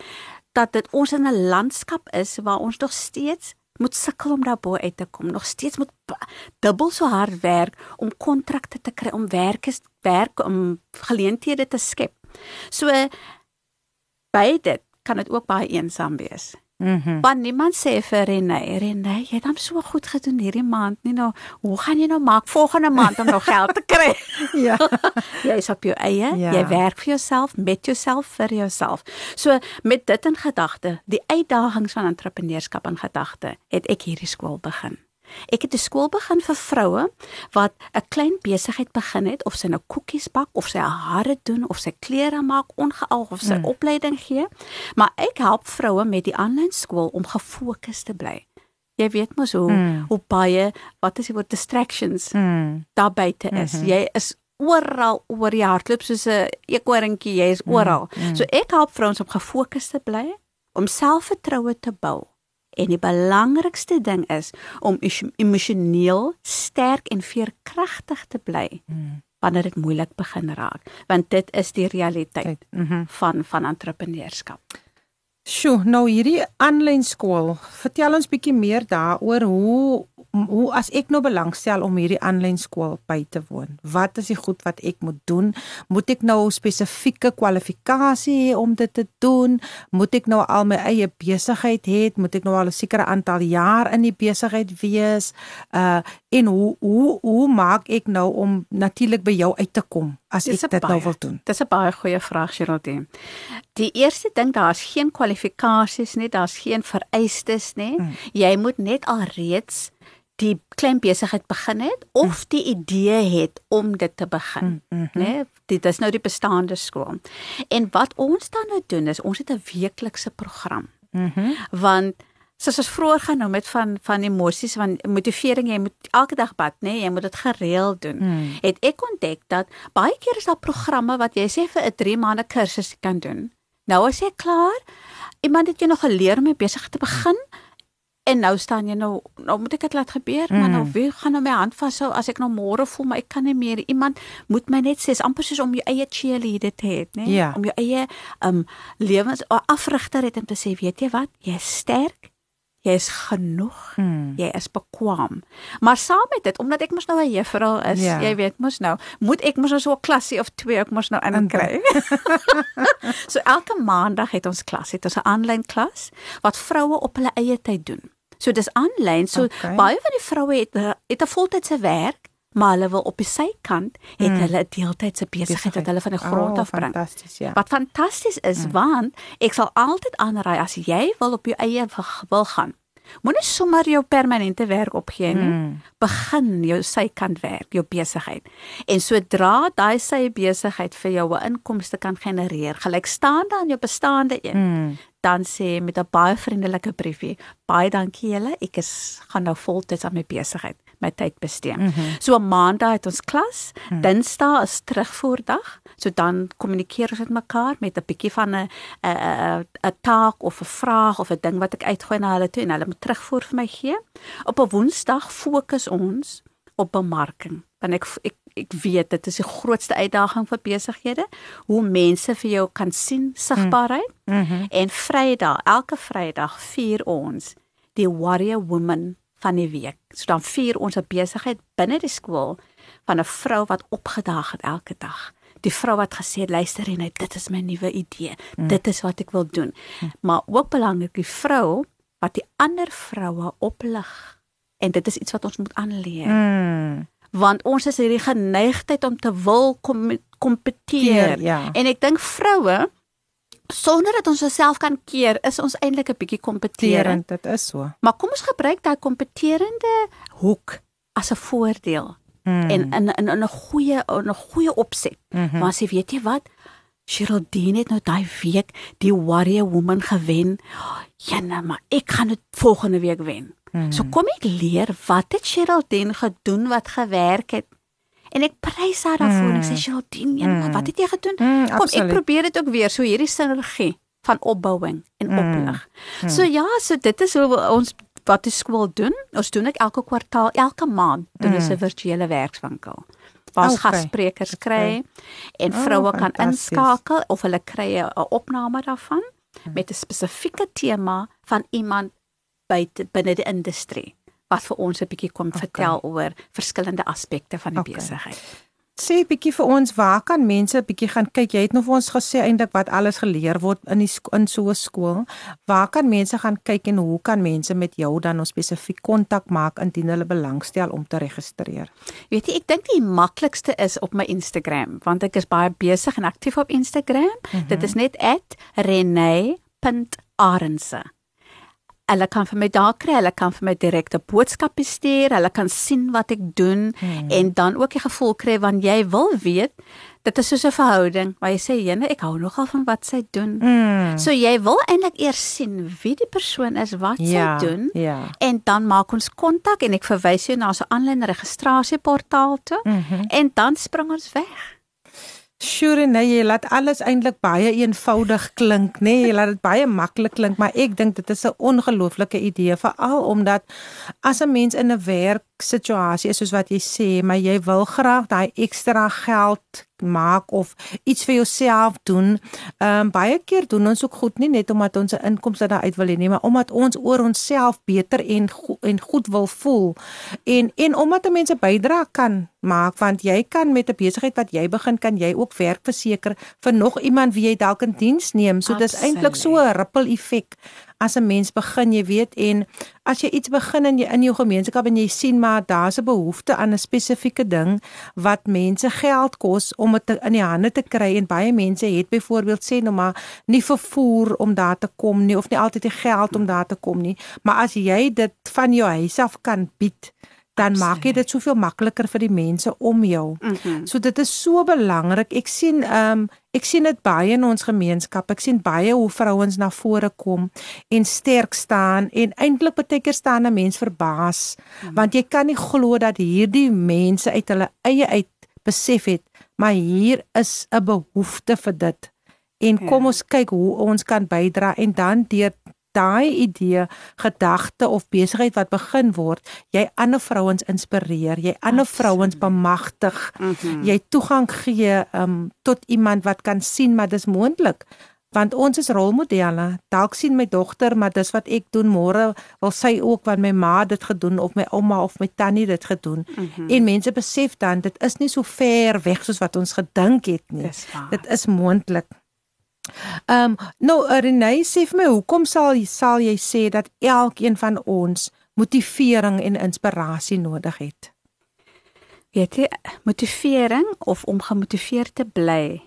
dat dit ons in 'n landskap is waar ons nog steeds moet sukkel om daarbo uit te kom nog steeds moet dubbel so hard werk om kontrakte te kry om werk is werk om geleenthede te skep. So by dit kan dit ook baie eensaam wees Mhm. Mm Want niemand sê vir Renée, Renée, jy het hom so goed gedoen hierdie maand, nie nou, hoe gaan jy nou maak volgende maand om nog geld te kry? ja. jy is op jou eie, ja. jy werk vir jouself, met jouself vir jouself. So met dit in gedagte, die uitdagings van entrepreneurskap in gedagte, het ek hierdie skool begin. Ek het 'n skool begin vir vroue wat 'n klein besigheid begin het of sy nou koekies bak of sy hare doen of sy klere maak ongeag of sy mm. opleiding gee. Maar ek help vroue met die aanlyn skool om gefokus te bly. Jy weet mos hoe mm. hoe baie wat is die woord distractions mm. daar buite is. Mm -hmm. Jy is oral oor die hardloop soos 'n eekhoringkie, jy is mm, oral. Mm. Mm. So ek help vrouens om gefokus te bly, om selfvertroue te bou En die belangrikste ding is om emosioneel sterk en veerkragtig te bly hmm. wanneer dit moeilik begin raak, want dit is die realiteit mm -hmm. van van entrepreneurskap. Sjoe, nou hierdie aanlyn skool, vertel ons bietjie meer daaroor hoe hoe as ek nou belangstel om hierdie aanlyn skool by te woon, wat is die goed wat ek moet doen? Moet ek nou spesifieke kwalifikasie hê om dit te doen? Moet ek nou al my eie besigheid hê? Moet ek nou al 'n sekere aantal jaar in die besigheid wees? Uh en hoe hoe hoe maak ek nou om natuurlik by jou uit te kom as ek dit baie, nou wil doen? Dis 'n baie goeie vraag, Charlotte. Die eerste ding, daar's geen kwalifikasies nie, daar's geen vereistes nie. Hmm. Jy moet net al reeds die klein besigheid begin het of die idee het om dit te begin, Mm, mhm. né? Dit is nou die bestaande skool. En wat ons dan nou doen is ons het 'n weeklikse program. Mhm. Want soos ons vroeër genoem het van van emosies van motivering jy moet elke dag bad nê nee? jy moet dit gereeld doen Mm. het ek ontdek dat baie keer is daar programme wat jy sê vir 'n 3 maande kursus kan doen nou as jy klaar iemand het jou nog geleer om mee besig te begin en nou staan jy nou nou moet ek dit laat gebeur mm. maar nou wie gaan nou my hand vashou as ek nou môre voel maar ek kan nie meer iemand moet my net sê is amper soos om jou eie cheerleader te hê nê Ja. om jou eie um lewens afrigter het om te sê weet jy wat jy is sterk jy is genoeg Mm. jy is bekwam maar saam met dit omdat ek mos nou 'n juffrou is Ja. jy weet mos nou moet ek mos nou so 'n klasie of twee ek mos nou inkry so elke maandag het ons klas het ons 'n aanlyn klas wat vroue op hulle eie tyd doen so dis aanlyn so Okay. baie van die vroue het het 'n voltydse werk maar hulle wil op die sykant het Mm. hulle 'n deeltydse besigheid wat hulle van die grond oh, af bring Fantasties, ja. wat fantasties is mm. want ek sal altyd aanraai as jy wil op jou eie wil gaan. Moenie sommer jou permanente werk opgee nie. Mm. Mm. Begin jou sykant werk, jou besigheid. En sodra daai sy besigheid vir jou 'n inkomste kan genereer, gelykstaande aan jou bestaande een, mm. Mm. dan sê met 'n baie vriendelike briefie, baie dankie julle, ek is gaan nou voltyds aan my besigheid my tyd bestee. Mm -hmm. So maandag het ons klas, mm. Dinsdae is terugvoerdag. So dan kommunikeer ons met mekaar met 'n bietjie van 'n 'n 'n taak of 'n vraag of 'n ding wat ek uitgooi na hulle toe en hulle moet terugvoer vir my gee. Op 'n Woensdag fokus ons op bemarking. Want ek ek ek weet dit is die grootste uitdaging vir besighede hoe mense vir jou kan sien sigbaarheid. Mm -hmm. En Vrydag, elke Vrydag vier ons die Warrior Woman van die week. So dan vier ons 'n besigheid binne die skool van 'n vrou wat opgedaag het elke dag. Die vrou wat gesê het, luister en dit is my nuwe idee. Mm. Dit is wat ek wil doen. Mm. Maar ook belangrik, die vrou wat die ander vroue oplig. En dit is iets wat ons moet aanleer. Mm. Want ons is hierdie geneigtheid om te wil kom kompeteer. Ja. En ek dink vroue sonder dat ons osself kan keer, is ons eintlik 'n bietjie kompeterend. Terend, dit is so. Maar kom ons gebruik daai kompeterende hoek as 'n voordeel Mm. en in in 'n goeie 'n goeie opset. Mm -hmm. Maar as jy weet jy wat, Geraldine het nou daai week die Warrior Woman gewen. Nee, maar ek gaan dit volgende week wen. Mm. So kom ek leer wat het Geraldine gedoen wat gewerk het. En ek prys haar daarvoor en ek sê Geraldine, ja, maar wat het jy gedoen? Mm, Kom, ek absoluut. probeer dit ook weer, so hierdie sinergie van opbouing en Mm. oplig. So ja, so dit is hoe ons wat die skool doen. Ons doen ek elke kwartaal, elke maand doen ons 'n virtuele werkswinkel. Waar ons Okay. gassprekers kry en Oh, vroue kan fantasties. inskakel of hulle kry 'n 'n opname daarvan met 'n spesifieke tema van iemand buite binne die industrie wat vir ons 'n bietjie kom vertel oor verskillende aspekte van die Okay. besigheid. Sê bietjie vir ons, waar kan mense bietjie gaan kyk? Jy het nou vir ons gesê eintlik wat alles geleer word in die in so 'n skool. Waar kan mense gaan kyk en hoe kan mense met jou dan nou spesifiek kontak maak indien hulle belangstel om te registreer? Weet jy, ek dink die maklikste is op my Instagram, want ek is baie besig en aktief op Instagram. Mm -hmm. Dit is net @renay.arendse. Hulle kan vir my daar kry, hulle kan vir my direkte boodskappe stuur, hulle kan sien wat ek doen hmm. en dan ook die gevoel kry want jy wil weet dit is soos 'n verhouding waar jy sê jene ek hou nogal van wat sy doen. Mm. So jy wil eintlik eers sien wie die persoon is, wat ja, sy doen Ja. en dan maak ons kontak en ek verwys jou na so 'n aanlyn registrasieportaal toe. Mm en dan spring ons weg. Sure nee, jy laat alles eintlik baie eenvoudig klink, nê? Nee, jy laat dit baie maklik klink, maar ek dink dit is 'n ongelooflike idee veral omdat as 'n mens in 'n werksituasie is soos wat jy sê, maar jy wil graag daai ekstra geld maak of iets vir jouself doen. Ehm um, baie keer doen ons ook goed nie net omdat ons 'n inkomste daaruit wil hê nie, maar omdat ons oor onsself beter en go en goed wil voel. En en omdat 'n mens 'n bydrae kan maak want jy kan met 'n besigheid wat jy begin kan jy ook werk verseker vir nog iemand wie jy dalk in diens neem. So dis eintlik so 'n ripple effek as 'n mens begin, jy weet, en as jy iets begin in jou in jou gemeenskap en jy sien maar daar's 'n behoefte aan 'n spesifieke ding wat mense geld kos om dit in die hande te kry en baie mense het byvoorbeeld sê nou maar nie vervoer om daar te kom nie of nie altyd die geld om daar te kom nie, maar as jy dit van jou huis af kan bied dan Absoluut. maak jy dit soveel makliker vir die mense om jou. Mm -hmm. So dit is so belangrik. Ek sien ehm um, ek sien dit baie in ons gemeenskap. Ek sien baie hoe vrouens na vore kom en sterk staan en eintlik baie keer staan 'n mens verbaas mm -hmm. want jy kan nie glo dat hierdie mense uit hulle eie uit besef het maar hier is 'n behoefte vir dit. En kom ja. ons kyk hoe ons kan bydra en dan deur daai idee, gedagte of besigheid wat begin word, jy ander vrouens inspireer, jy ander vrouens bemagtig, mm -hmm. jy toegang gee um, tot iemand wat kan sien maar dis moontlik want ons is rolmodelle. Dalk sien my dogter, maar dis wat ek doen môre, wil sy ook wat my ma dit gedoen of my ouma of my tannie dit gedoen. Mm -hmm. En mense besef dan dit is nie so ver weg soos wat ons gedink het nie. Dit is moontlik. Ehm um, nou Renée sê vir my hoekom sal sal jy sê dat elkeen van ons motivering en inspirasie nodig het? Weet jy, motivering of om gemotiveerd te bly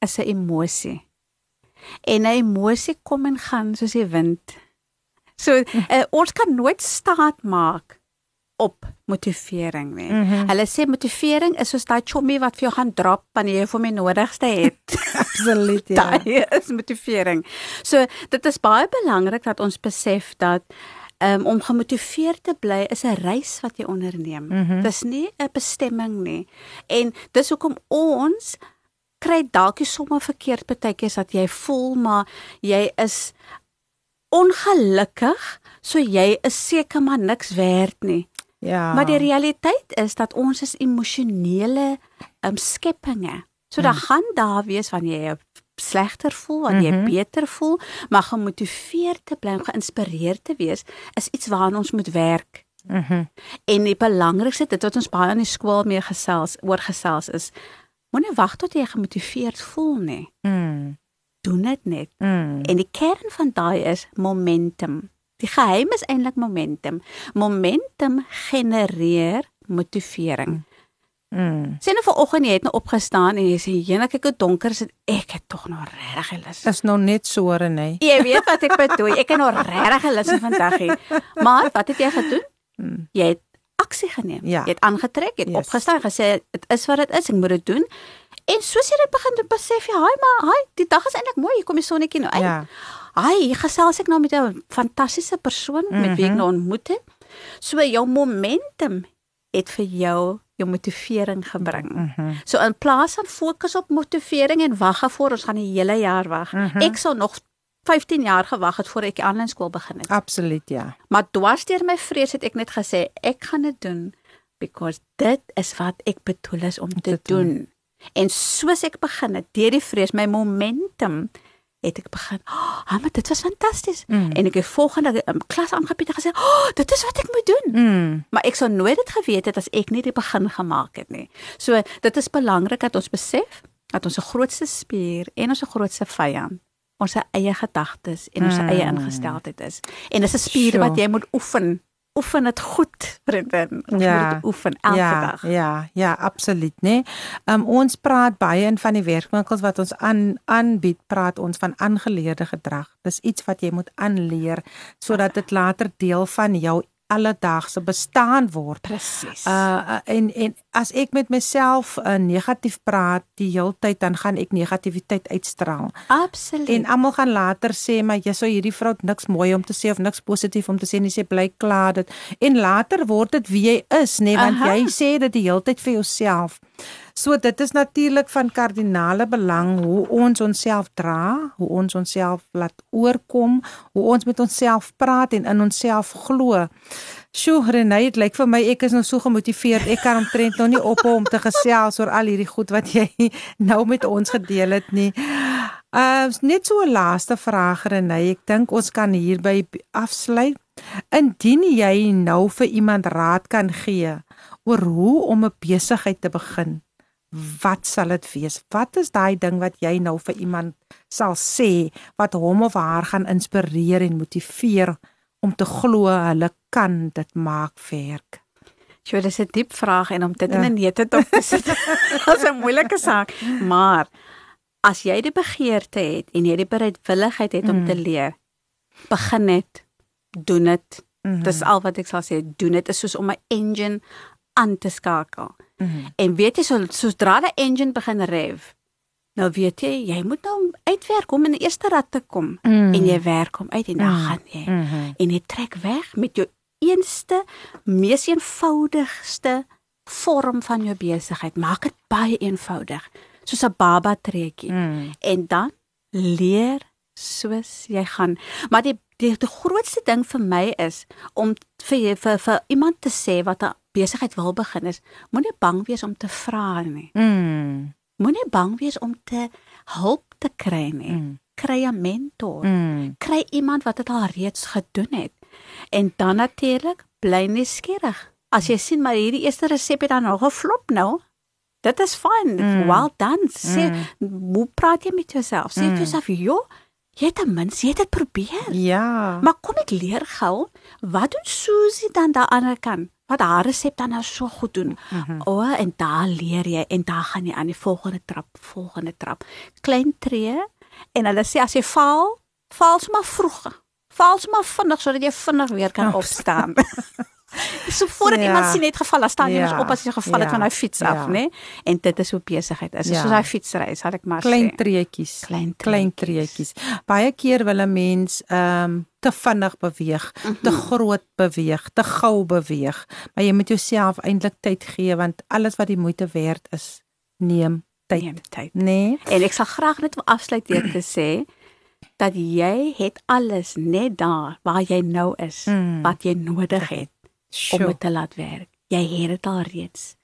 is 'n emosie. En 'n emosie kom en gaan soos die wind. So uh, ons kan nooit staat maak op motivering nie. Mm -hmm. Hulle sê motivering is soos daai chommy wat vir jou gaan drop wanneer jy vir my nodigste het. Absoluut. Ja. Daai is motivering. So dit is baie belangrik dat ons besef dat um, om gemotiveerd te bly is 'n reis wat jy onderneem. Mm -hmm. Dis nie 'n bestemming nie. En dis hoekom ons kry dalk sommer verkeerd partykeers dat jy voel maar jy is ongelukkig, so jy is seker maar niks werd nie. Ja. Maar die realiteit is dat ons is emosionele um, skepinge. So dan hmm. gaan daar wees wanneer jy slegter voel, wanneer jy mm -hmm. beter voel, maar gemotiveerd te bly, geïnspireerd te wees is iets waaraan ons moet werk. Mhm. Mm en die belangrikste dit wat ons baie in die skool mee gesels oor gesels is moenie wag tot jy gemotiveerd voel nie. Mhm. Doen dit net. Mm. En die kern van daai is momentum. Die geheim is eintlik momentum. Momentum genereer motivering. Mm. Sien nou vanoggend jy het nou opgestaan en jy sê jene kyk hoe donker is dit. Ek het tog nog regtig lus. Dis nog net so hoor nee. Jy weet wat ek bedoel. Ek het nog regtig lus vandag hier. Maar wat het jy gedoen? Mm. Jy het aksie geneem. Ja. Jy het aangetrek, jy het yes. opgestaan, gesê dit is wat dit is, ek moet dit doen. En soos jy dit begin te besef, ja, haai maar, haai, die dag is eintlik mooi, hier kom die sonnetjie nou uit. Ja. Ai, gesels ek nou met 'n fantastiese persoon mm -hmm. met wie ek mhm. nou ontmoet het. So jou momentum het vir jou jou motivering gebring. Mm -hmm. So in plaas van fokus op motivering en wag voor ons gaan die hele jaar wag. Mm -hmm. Ek sou nog 15 jaar gewag het voor ek die aanlyn skool begin het. Absoluut, ja. Maar dwars deur my vrees het ek net gesê ek gaan dit doen because dit is wat ek bedoel is om te, te doen. doen. En soos ek begin het, deur die vrees my momentum het ek begin, "Ag, oh, maar dit was fantasties." Mm. En ek het volgende um, klas aangebied en gesê, "Ag, oh, dit is wat ek moet doen." Mm. Maar ek sou nooit dit geweet het as ek nie die begin gemaak het nie. So, dit is belangrik dat ons besef dat ons se grootste spier en ons se grootste vyand ons eie gedagtes en ons mm. eie ingesteldheid is. En dis 'n spier sure. wat jy moet oefen oefen dit goed, vriendin. Ons ja, moet dit oefen elke ja, dag. Ja, ja, absoluut, né? Nee. Um ons praat baie in van die werkwinkels wat ons aan aanbied, praat ons van aangeleerde gedrag. Dis iets wat jy moet aanleer sodat dit later deel van jou alledaagse bestaan word. Presies. Uh en en as ek met myself uh, negatief praat die hele tyd dan gaan ek negativiteit uitstraal. Absoluut. En almal gaan later sê maar jy sou hierdie vrou niks mooi om te sê of niks positief om te sê nie, sy bly klaar dit. En later word dit wie jy is, nê, nee, want Aha. jy sê dit die hele tyd vir jouself. So dit is natuurlik van kardinale belang hoe ons onsself dra, hoe ons onsself laat oorkom, hoe ons met onsself praat en in onsself glo. Sjoe, Renée, dit lyk vir my ek is nou so gemotiveerd. Ek kan omtrent nog nie ophou om te gesels oor al hierdie goed wat jy nou met ons gedeel het nie. Uh net so 'n laaste vraag Renée. Ek dink ons kan hierby afsluit. Indien jy nou vir iemand raad kan gee oor hoe om 'n besigheid te begin, wat sal dit wees? Wat is daai ding wat jy nou vir iemand sal sê wat hom of haar gaan inspireer en motiveer om te glo hulle kan dit maak werk? Jy dis 'n diep vraag en om dit ja. in 'n nette te sit. Dit is 'n moeilike saak, maar as jy die begeerte het en jy die bereidwilligheid het mm. om te mm. leer, begin net doen dit. Mm -hmm. Dis al wat ek sal sê, doen dit is soos om 'n engine aan te skakel. Mm -hmm. En weet jy so sodra die engine begin rev, nou weet jy, jy moet nou uitwerk om in die eerste rad te kom mm -hmm. en jy werk hom uit en dan mm -hmm. gaan jy. Mm -hmm. En jy trek weg met jou eenste mees eenvoudigste vorm van jou besigheid. Maak dit baie eenvoudig, soos 'n baba trekkie. Mm. En dan leer soos jy gaan. Maar die die, die grootste ding vir my is om vir vir vir iemand te sê wat 'n besigheid wil begin is, moenie bang wees om te vra nie. Mm. Moenie bang wees om te hulp te kry nie. Mm. Kry 'n mentor. Mm. Kry iemand wat dit al reeds gedoen het. En dan natuurlik bly nuuskierig. As jy sien maar hierdie eerste resep het dan nog geflop nou. Dit is fyn. Mm. Well done. Sê, mm. hoe praat jy met jouself? Sê mm. vir jouself, "Jo, jy het ten minste jy het dit probeer." Ja. Maar kom ek leer gou, wat doen Susie dan daar die ander kant? Wat haar resep dan nou so goed doen. Mm -hmm. O, oh, en daar leer jy en daar gaan jy aan die volgende trap, volgende trap. Klein tree en hulle sê as jy val, val sommer vroeg val sommer vinnig sodat jy vinnig weer kan opstaan. so voordat ja. iemand sien net geval, dan staan jy ja. mos op as jy geval het ja. van daai fiets af, ja. nê? En dit is hoe besigheid is. Ja. Soos daai fietsry, sal ek maar klein. Treetjies, klein treetjies. Klein treetjies. Baie keer wil 'n mens ehm um, te vinnig beweeg, mm -hmm. te groot beweeg, te gou beweeg. Maar jy moet jouself eintlik tyd gee want alles wat die moeite werd is, neem tyd. Neem tyd. Nee. En ek sal graag net afsluit deur te sê dat jy het alles net daar waar jy nou is mm. wat jy nodig het sure. om dit te laat werk. Jy het dit al reeds.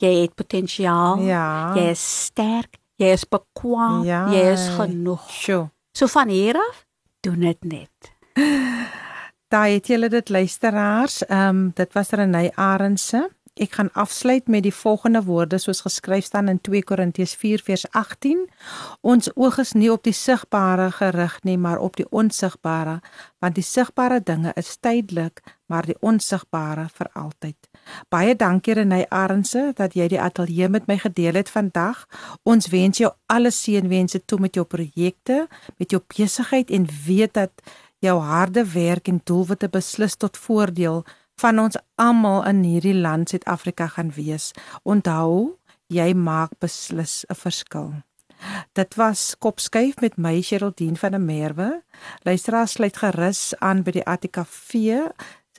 Jy het potensiaal. Ja. Jy is sterk. Jy is bekwam. Ja. Jy is genoeg. Sure. So van hier af doen dit net. Daai het julle dit luisteraars. Ehm um, dit was Renay Arendse. Ek gaan afsluit met die volgende woorde soos geskryf staan in 2 Korintiërs 4:18. Ons oog is nie op die sigbare gerig nie, maar op die onsigbare, want die sigbare dinge is tydelik, maar die onsigbare vir altyd. Baie dankie Renay Arendse dat jy die ateljee met my gedeel het vandag. Ons wens jou alle seënwense toe met jou projekte, met jou besigheid en weet dat jou harde werk en doelwitte beslis tot voordeel van ons almal in hierdie land Suid-Afrika gaan wees. Onthou, jy maak beslis 'n verskil. Dit was Kopskuif met my Sheraldine van der Merwe. Luisteraars sluit gerus aan by die ATKV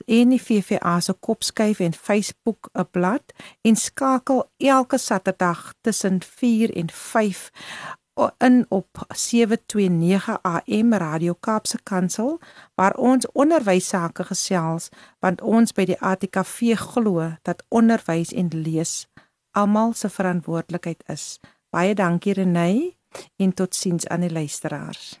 en die VVA se Kopskuif en Facebook 'n blad en skakel elke Saterdag tussen 4 en 5 in op 729 AM Radio Kaapse Kansel waar ons onderwys sake gesels want ons by die ATKV glo dat onderwys en lees almal se verantwoordelikheid is. Baie dankie Renay en totsiens aan die luisteraars.